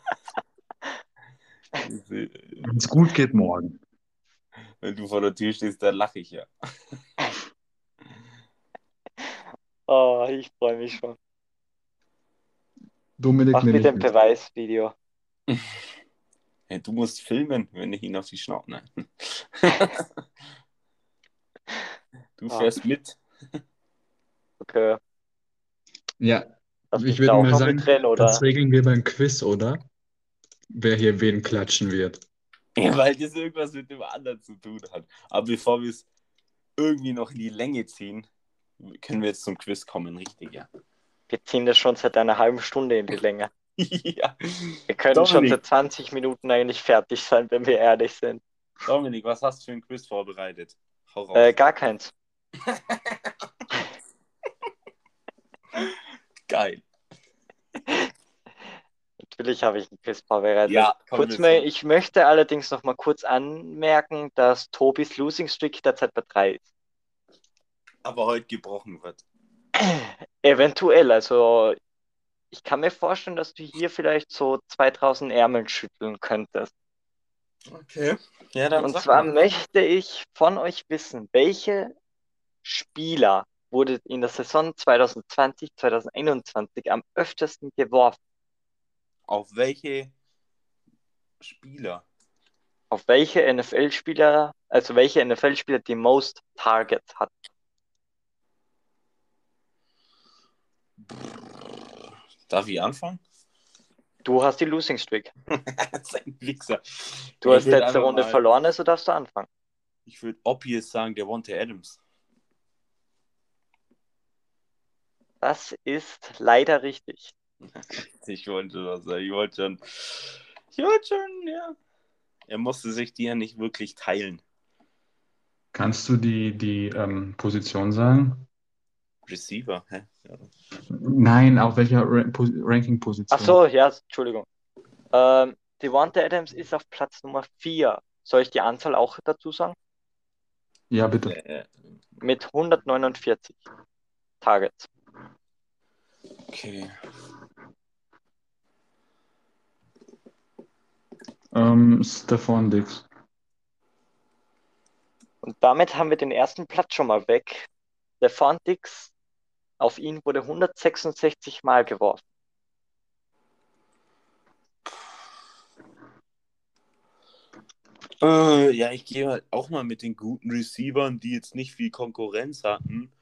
Wenn es gut geht, morgen. Wenn du vor der Tür stehst, dann lache ich ja. Oh, ich freue mich schon. Dominik, Mach mit. Beweisvideo. Hey, du musst filmen, wenn ich ihn auf die Schnauze. Nein. du Ah. fährst mit. Okay. Ja, Lass ich würde mal sagen, drin, oder? das regeln wir beim Quiz, oder? Wer hier wen klatschen wird. Ja, weil das irgendwas mit dem anderen zu tun hat. Aber bevor wir es irgendwie noch in die Länge ziehen, können wir jetzt zum Quiz kommen, richtig, ja. Wir ziehen das schon seit einer halben Stunde in die Länge. ja. Wir können schon Dominik. seit 20 Minuten eigentlich fertig sein, wenn wir ehrlich sind. Dominik, was hast du für ein Quiz vorbereitet? Hau raus. Äh, gar keins. Geil. Natürlich habe ich ein Quiz. Ja, kurz mal, ich möchte allerdings noch mal kurz anmerken, dass Tobis Losing Streak derzeit bei 3 ist. Aber heute gebrochen wird. Eventuell, also ich kann mir vorstellen, dass du hier vielleicht so 2000 Ärmel schütteln könntest. Okay. Ja, dann Und zwar mal. möchte ich von euch wissen, welche Spieler wurde in der Saison 2020, 2021 am öftesten geworfen? Auf welche Spieler? Auf welche NFL-Spieler, also welche NFL-Spieler die most Targets hat? Darf ich anfangen? Du hast die Losing Streak. Sein Wichser. Du hast ich würd letzte Runde mal- verloren, also darfst du anfangen. Ich würde obvious sagen, der Wonte Adams. Das ist leider richtig. Ich wollte was sagen. Ich wollte schon. Ich wollte schon, ja. Er musste sich die ja nicht wirklich teilen. Kannst du die, die ähm, Position sagen? Receiver, hä? Ja. Nein, auf welcher Ra Pos Ranking-Position? Ach so, ja, Entschuldigung. Ähm, Devonta Adams ist auf Platz Nummer 4. Soll ich die Anzahl auch dazu sagen? Ja, bitte. Äh, Mit 149 Targets. Okay. Ähm, Stefan Dix. Und damit haben wir den ersten Platz schon mal weg. Stefan Dix, auf ihn wurde 166 Mal geworfen. Äh, ja, ich gehe halt auch mal mit den guten Receivern, die jetzt nicht viel Konkurrenz hatten.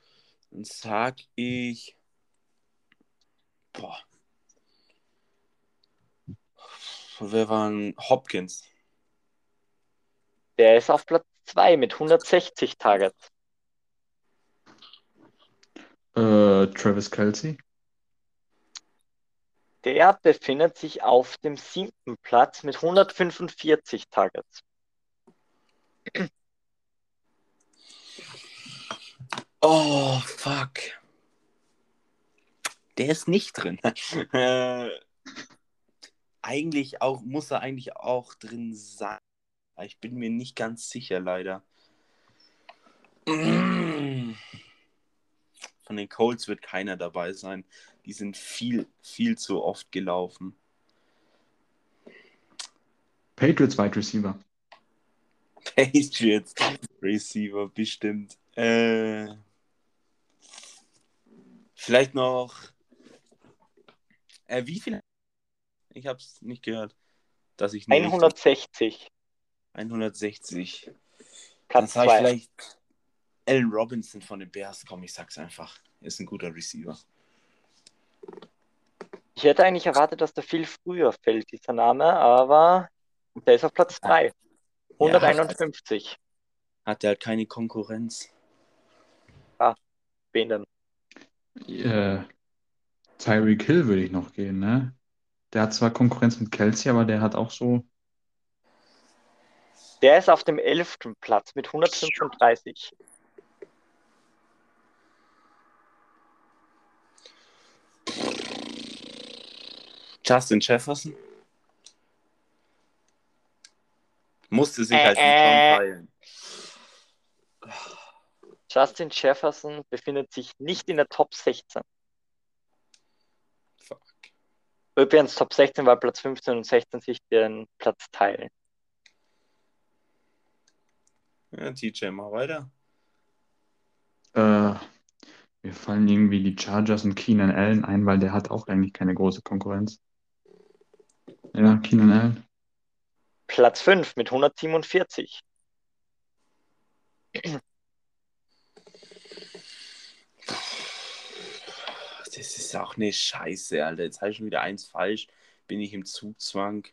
Dann sag ich. Boah. Wer war ein Hopkins? Der ist auf Platz 2 mit 160 Targets. Äh, Travis Kelsey. Der befindet sich auf dem siebten Platz mit 145 Targets. Oh, fuck. Der ist nicht drin. äh, eigentlich auch, muss er eigentlich auch drin sein. Ich bin mir nicht ganz sicher, leider. Von den Colts wird keiner dabei sein. Die sind viel, viel zu oft gelaufen. Patriots Wide Receiver. Patriots Receiver, bestimmt. Äh, vielleicht noch. Äh, wie viel? Ich habe es nicht gehört. Dass ich eine Richtung- 160. 160. Dann Platz sage ich 2. vielleicht Allen Robinson von den Bears. Komm, ich sag's einfach. Ist ein guter Receiver. Ich hätte eigentlich erwartet, dass der viel früher fällt, dieser Name, aber der ist auf Platz 3. 151. Hat er halt keine Konkurrenz. Wen denn? Äh, Tyreek Hill würde ich noch gehen, ne? Der hat zwar Konkurrenz mit Kelsey, aber der hat auch so. Der ist auf dem 11. Platz mit 135. Justin Jefferson? Musste sich Äh, halt äh. teilen. Justin Jefferson befindet sich nicht in der Top 16. Fuck. Übrigens Top 16, weil Platz 15 und 16 sich den Platz teilen. Ja, TJ, mach weiter. Äh, mir fallen irgendwie die Chargers und Keenan Allen ein, weil der hat auch eigentlich keine große Konkurrenz. Ja, Keenan Allen. Platz 5 mit 147. Das ist auch eine Scheiße, Alter. Jetzt habe ich schon wieder eins falsch. Bin ich im Zugzwang.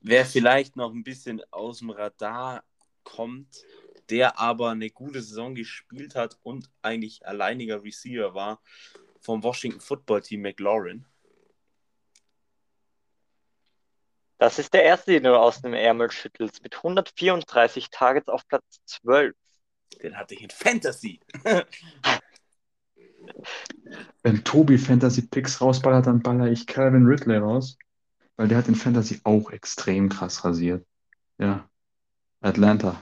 Wer vielleicht noch ein bisschen aus dem Radar kommt, der aber eine gute Saison gespielt hat und eigentlich alleiniger Receiver war, vom Washington Football Team McLaurin. Das ist der erste, den du aus dem Ärmel schüttelst, mit 134 Targets auf Platz 12. Den hatte ich in Fantasy. Wenn Tobi Fantasy Picks rausballert, dann baller ich Calvin Ridley raus, weil der hat in Fantasy auch extrem krass rasiert. Ja. Atlanta.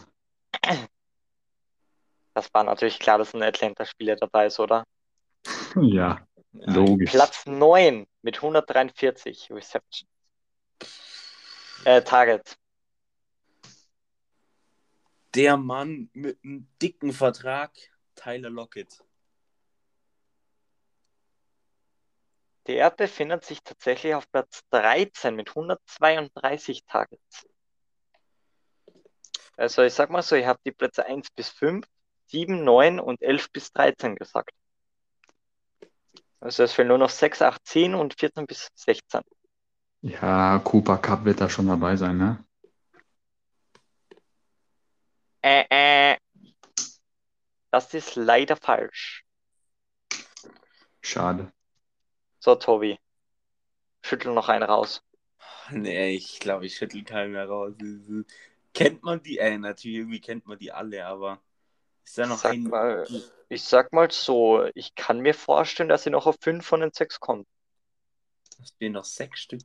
Das war natürlich klar, dass ein Atlanta-Spieler dabei ist, oder? Ja, logisch. Platz 9 mit 143 Reception. Äh, Targets. Der Mann mit einem dicken Vertrag, Tyler Lockett. Der befindet sich tatsächlich auf Platz 13 mit 132 Targets. Also ich sag mal so, ich habe die Plätze 1 bis 5, 7, 9 und 11 bis 13 gesagt. Also es fehlen nur noch 6, 8, 10 und 14 bis 16. Ja, Cooper Cup wird da schon dabei sein, ne? Äh, äh. Das ist leider falsch. Schade. So, Tobi. Schüttel noch einen raus. Nee, ich glaube, ich schüttel keinen mehr raus. Kennt man die? Äh, natürlich, irgendwie kennt man die alle, aber ist da noch Sag ein. mal, ich sag mal so, ich kann mir vorstellen, dass sie noch auf 5 von den 6 kommt. Es fehlen noch sechs Stück.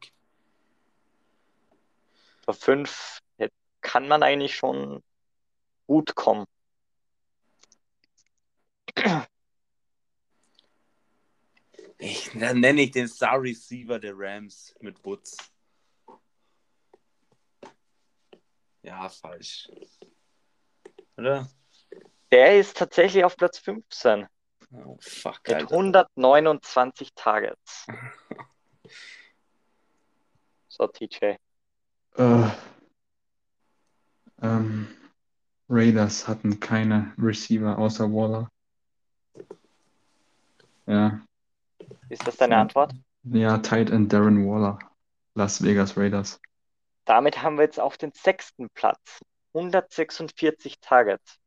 Auf 5 kann man eigentlich schon gut kommen. Ich, dann nenne ich den Star Receiver der Rams mit Woods. Ja, falsch. Oder? Der ist tatsächlich auf Platz 15 Oh, fuck, mit Alter. 129 Targets. So, TJ. Äh, ähm, Raiders hatten keine Receiver außer Waller. Ja, Ist das deine Antwort? ja, Tight End Darren Waller. Las Vegas Raiders. Damit haben wir jetzt auch den sechsten Platz. 146 Targets.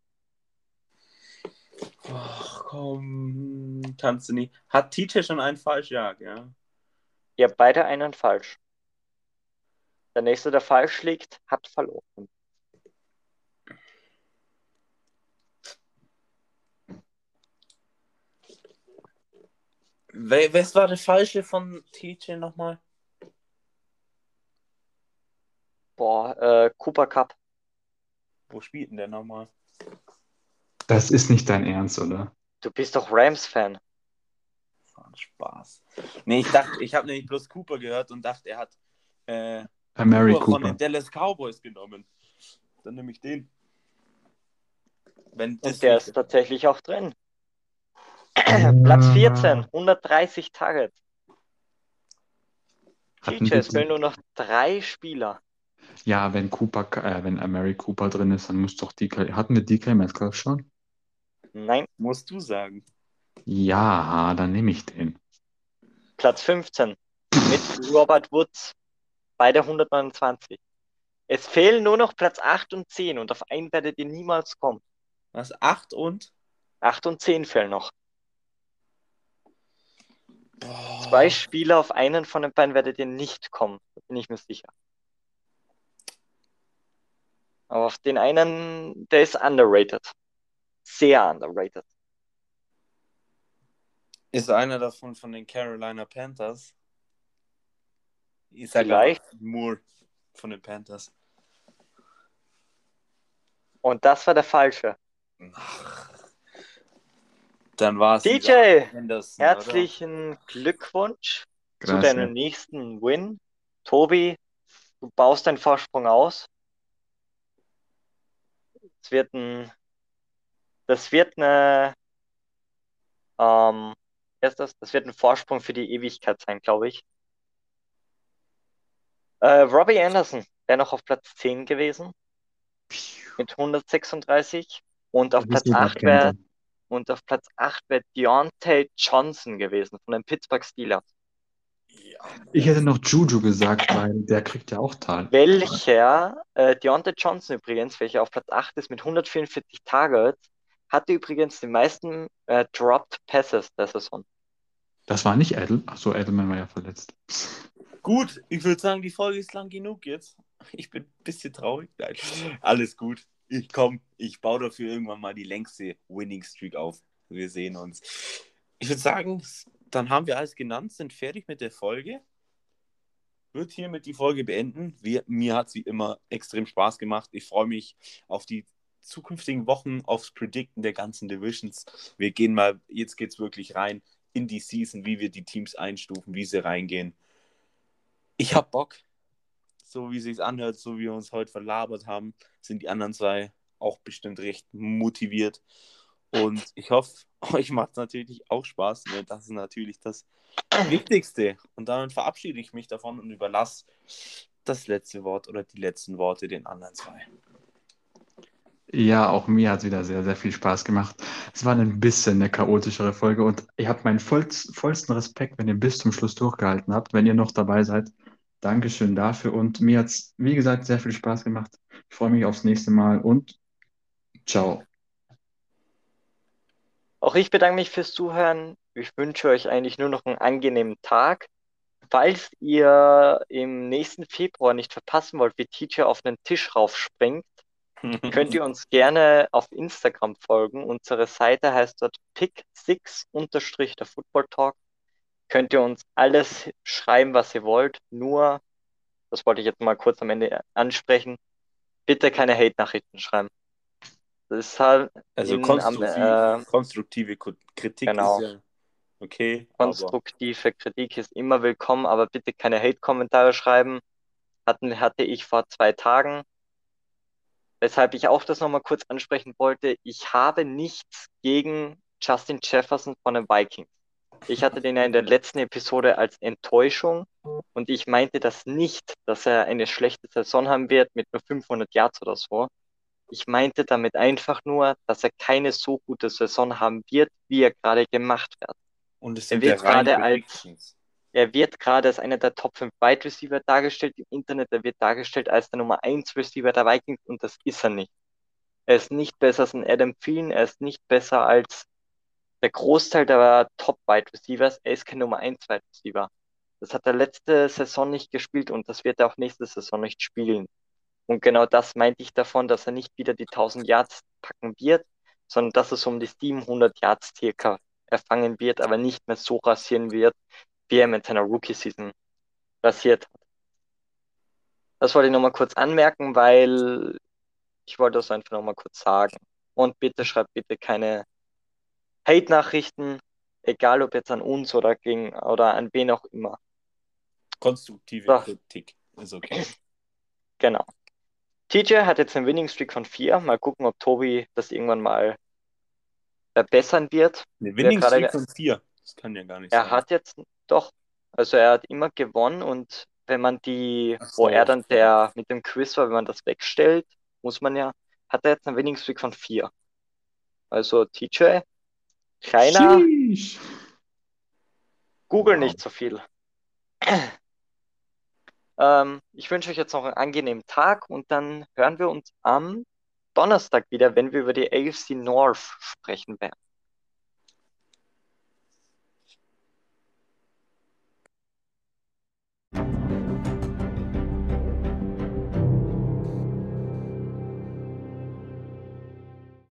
Ach, komm, kannst du nicht. Hat TJ schon einen falsch? Ja? Ihr habt beide einen falsch. Der nächste, der falsch liegt, hat verloren. Wer, was war der falsche von TJ nochmal? Boah, äh, Cooper Cup. Wo spielt denn der nochmal? Das ist nicht dein Ernst, oder? Du bist doch Rams-Fan. War ein Spaß. Nee, ich dachte, ich habe nämlich bloß Cooper gehört und dachte, er hat äh, Mary Cooper von Cooper. den Dallas Cowboys genommen. Dann nehme ich den. Wenn Und der ist tatsächlich auch drin. Platz 14, 130 Targets. Hatten TJ, es fehlen nur noch drei Spieler. Ja, wenn Cooper, äh, wenn Mary Cooper drin ist, dann muss doch DK. Hatten wir DK Metcalf schon? Nein, musst du sagen. Ja, dann nehme ich den. Platz 15 mit Robert Woods. Beide 129. Es fehlen nur noch Platz 8 und 10 und auf einen werdet ihr niemals kommen. Was? 8 und? 8 und 10 fehlen noch. Boah. Zwei Spieler auf einen von den beiden werdet ihr nicht kommen. Da bin ich mir sicher. Aber auf den einen, der ist underrated. Sehr underrated. Ist einer davon von den Carolina Panthers? Ich sag Vielleicht. Moore von den Panthers. Und das war der falsche. Ach. Dann war es DJ, Herzlichen Glückwunsch zu Gracias. deinem nächsten Win. Tobi, du baust deinen Vorsprung aus. Es wird ein, das wird eine, ähm, ist das? Das wird ein Vorsprung für die Ewigkeit sein, glaube ich. Äh, Robbie Anderson wäre noch auf Platz 10 gewesen mit 136 und auf Platz bist sogar 8 wäre. Und auf Platz 8 wäre Deontay Johnson gewesen von den Pittsburgh Steelers. Ja. Ich hätte noch Juju gesagt, weil der kriegt ja auch Tal. Welcher, äh, Deontay Johnson übrigens, welcher auf Platz 8 ist mit 144 Targets, hatte übrigens die meisten äh, Dropped Passes der Saison. Das war nicht Edel. Achso, Edelman war ja verletzt. Gut, ich würde sagen, die Folge ist lang genug jetzt. Ich bin ein bisschen traurig. Nein, alles gut. Ich komme, ich baue dafür irgendwann mal die längste Winning Streak auf. Wir sehen uns. Ich würde sagen, dann haben wir alles genannt, sind fertig mit der Folge. Wird hiermit die Folge beenden. Wir, mir hat sie immer extrem Spaß gemacht. Ich freue mich auf die zukünftigen Wochen, aufs Predicten der ganzen Divisions. Wir gehen mal, jetzt geht es wirklich rein in die Season, wie wir die Teams einstufen, wie sie reingehen. Ich hab Bock. So wie es sich anhört, so wie wir uns heute verlabert haben, sind die anderen zwei auch bestimmt recht motiviert. Und ich hoffe, euch macht es natürlich auch Spaß. Ne? Das ist natürlich das Wichtigste. Und damit verabschiede ich mich davon und überlasse das letzte Wort oder die letzten Worte den anderen zwei. Ja, auch mir hat es wieder sehr, sehr viel Spaß gemacht. Es war ein bisschen eine chaotischere Folge und ich habe meinen vollst, vollsten Respekt, wenn ihr bis zum Schluss durchgehalten habt, wenn ihr noch dabei seid. Dankeschön dafür und mir hat es, wie gesagt, sehr viel Spaß gemacht. Ich freue mich aufs nächste Mal und ciao. Auch ich bedanke mich fürs Zuhören. Ich wünsche euch eigentlich nur noch einen angenehmen Tag. Falls ihr im nächsten Februar nicht verpassen wollt, wie TJ auf einen Tisch raufspringt, könnt ihr uns gerne auf Instagram folgen. Unsere Seite heißt dort pick6 unterstrich der Football Talk. Könnt ihr uns alles schreiben, was ihr wollt. Nur, das wollte ich jetzt mal kurz am Ende ansprechen, bitte keine Hate-Nachrichten schreiben. Das ist halt Also in, am, konstruktiv, äh, konstruktive Ko- Kritik genau. ist ja Okay, aber Konstruktive Kritik ist immer willkommen, aber bitte keine Hate-Kommentare schreiben. Hatten, hatte ich vor zwei Tagen. Weshalb ich auch das nochmal kurz ansprechen wollte. Ich habe nichts gegen Justin Jefferson von den Vikings. Ich hatte den ja in der letzten Episode als Enttäuschung und ich meinte das nicht, dass er eine schlechte Saison haben wird mit nur 500 Yards oder so. Ich meinte damit einfach nur, dass er keine so gute Saison haben wird, wie er gerade gemacht wird. und es Er wird gerade als, er wird gerade als einer der Top 5 Wide Receiver dargestellt im Internet. Er wird dargestellt als der Nummer 1 Receiver der Vikings und das ist er nicht. Er ist nicht besser als ein Adam Thielen, er ist nicht besser als der Großteil der Top Wide Receivers. Er ist kein Nummer 1 Wide Receiver. Das hat er letzte Saison nicht gespielt und das wird er auch nächste Saison nicht spielen. Und genau das meinte ich davon, dass er nicht wieder die 1000 Yards packen wird, sondern dass es um die 700 Yards circa erfangen wird, aber nicht mehr so rasieren wird, wie er mit seiner Rookie-Season rasiert hat. Das wollte ich nochmal kurz anmerken, weil ich wollte das einfach nochmal kurz sagen. Und bitte schreibt bitte keine Hate-Nachrichten, egal ob jetzt an uns oder gegen oder an wen auch immer. Konstruktive So. Kritik ist okay. Genau. TJ hat jetzt einen Winning Streak von 4. Mal gucken, ob Tobi das irgendwann mal verbessern wird. Eine Wer Winning gerade Streak ge- von vier. Das kann ja gar nicht Er sein. hat jetzt doch, also er hat immer gewonnen und wenn man die, Ach wo so, er dann der mit dem Quiz war, wenn man das wegstellt, muss man ja, hat er jetzt einen Winning Streak von 4. Also TJ, kleiner, Sheesh. Google Wow. nicht so viel. Ähm, ich wünsche euch jetzt noch einen angenehmen Tag und dann hören wir uns am Donnerstag wieder, wenn wir über die AFC North sprechen werden.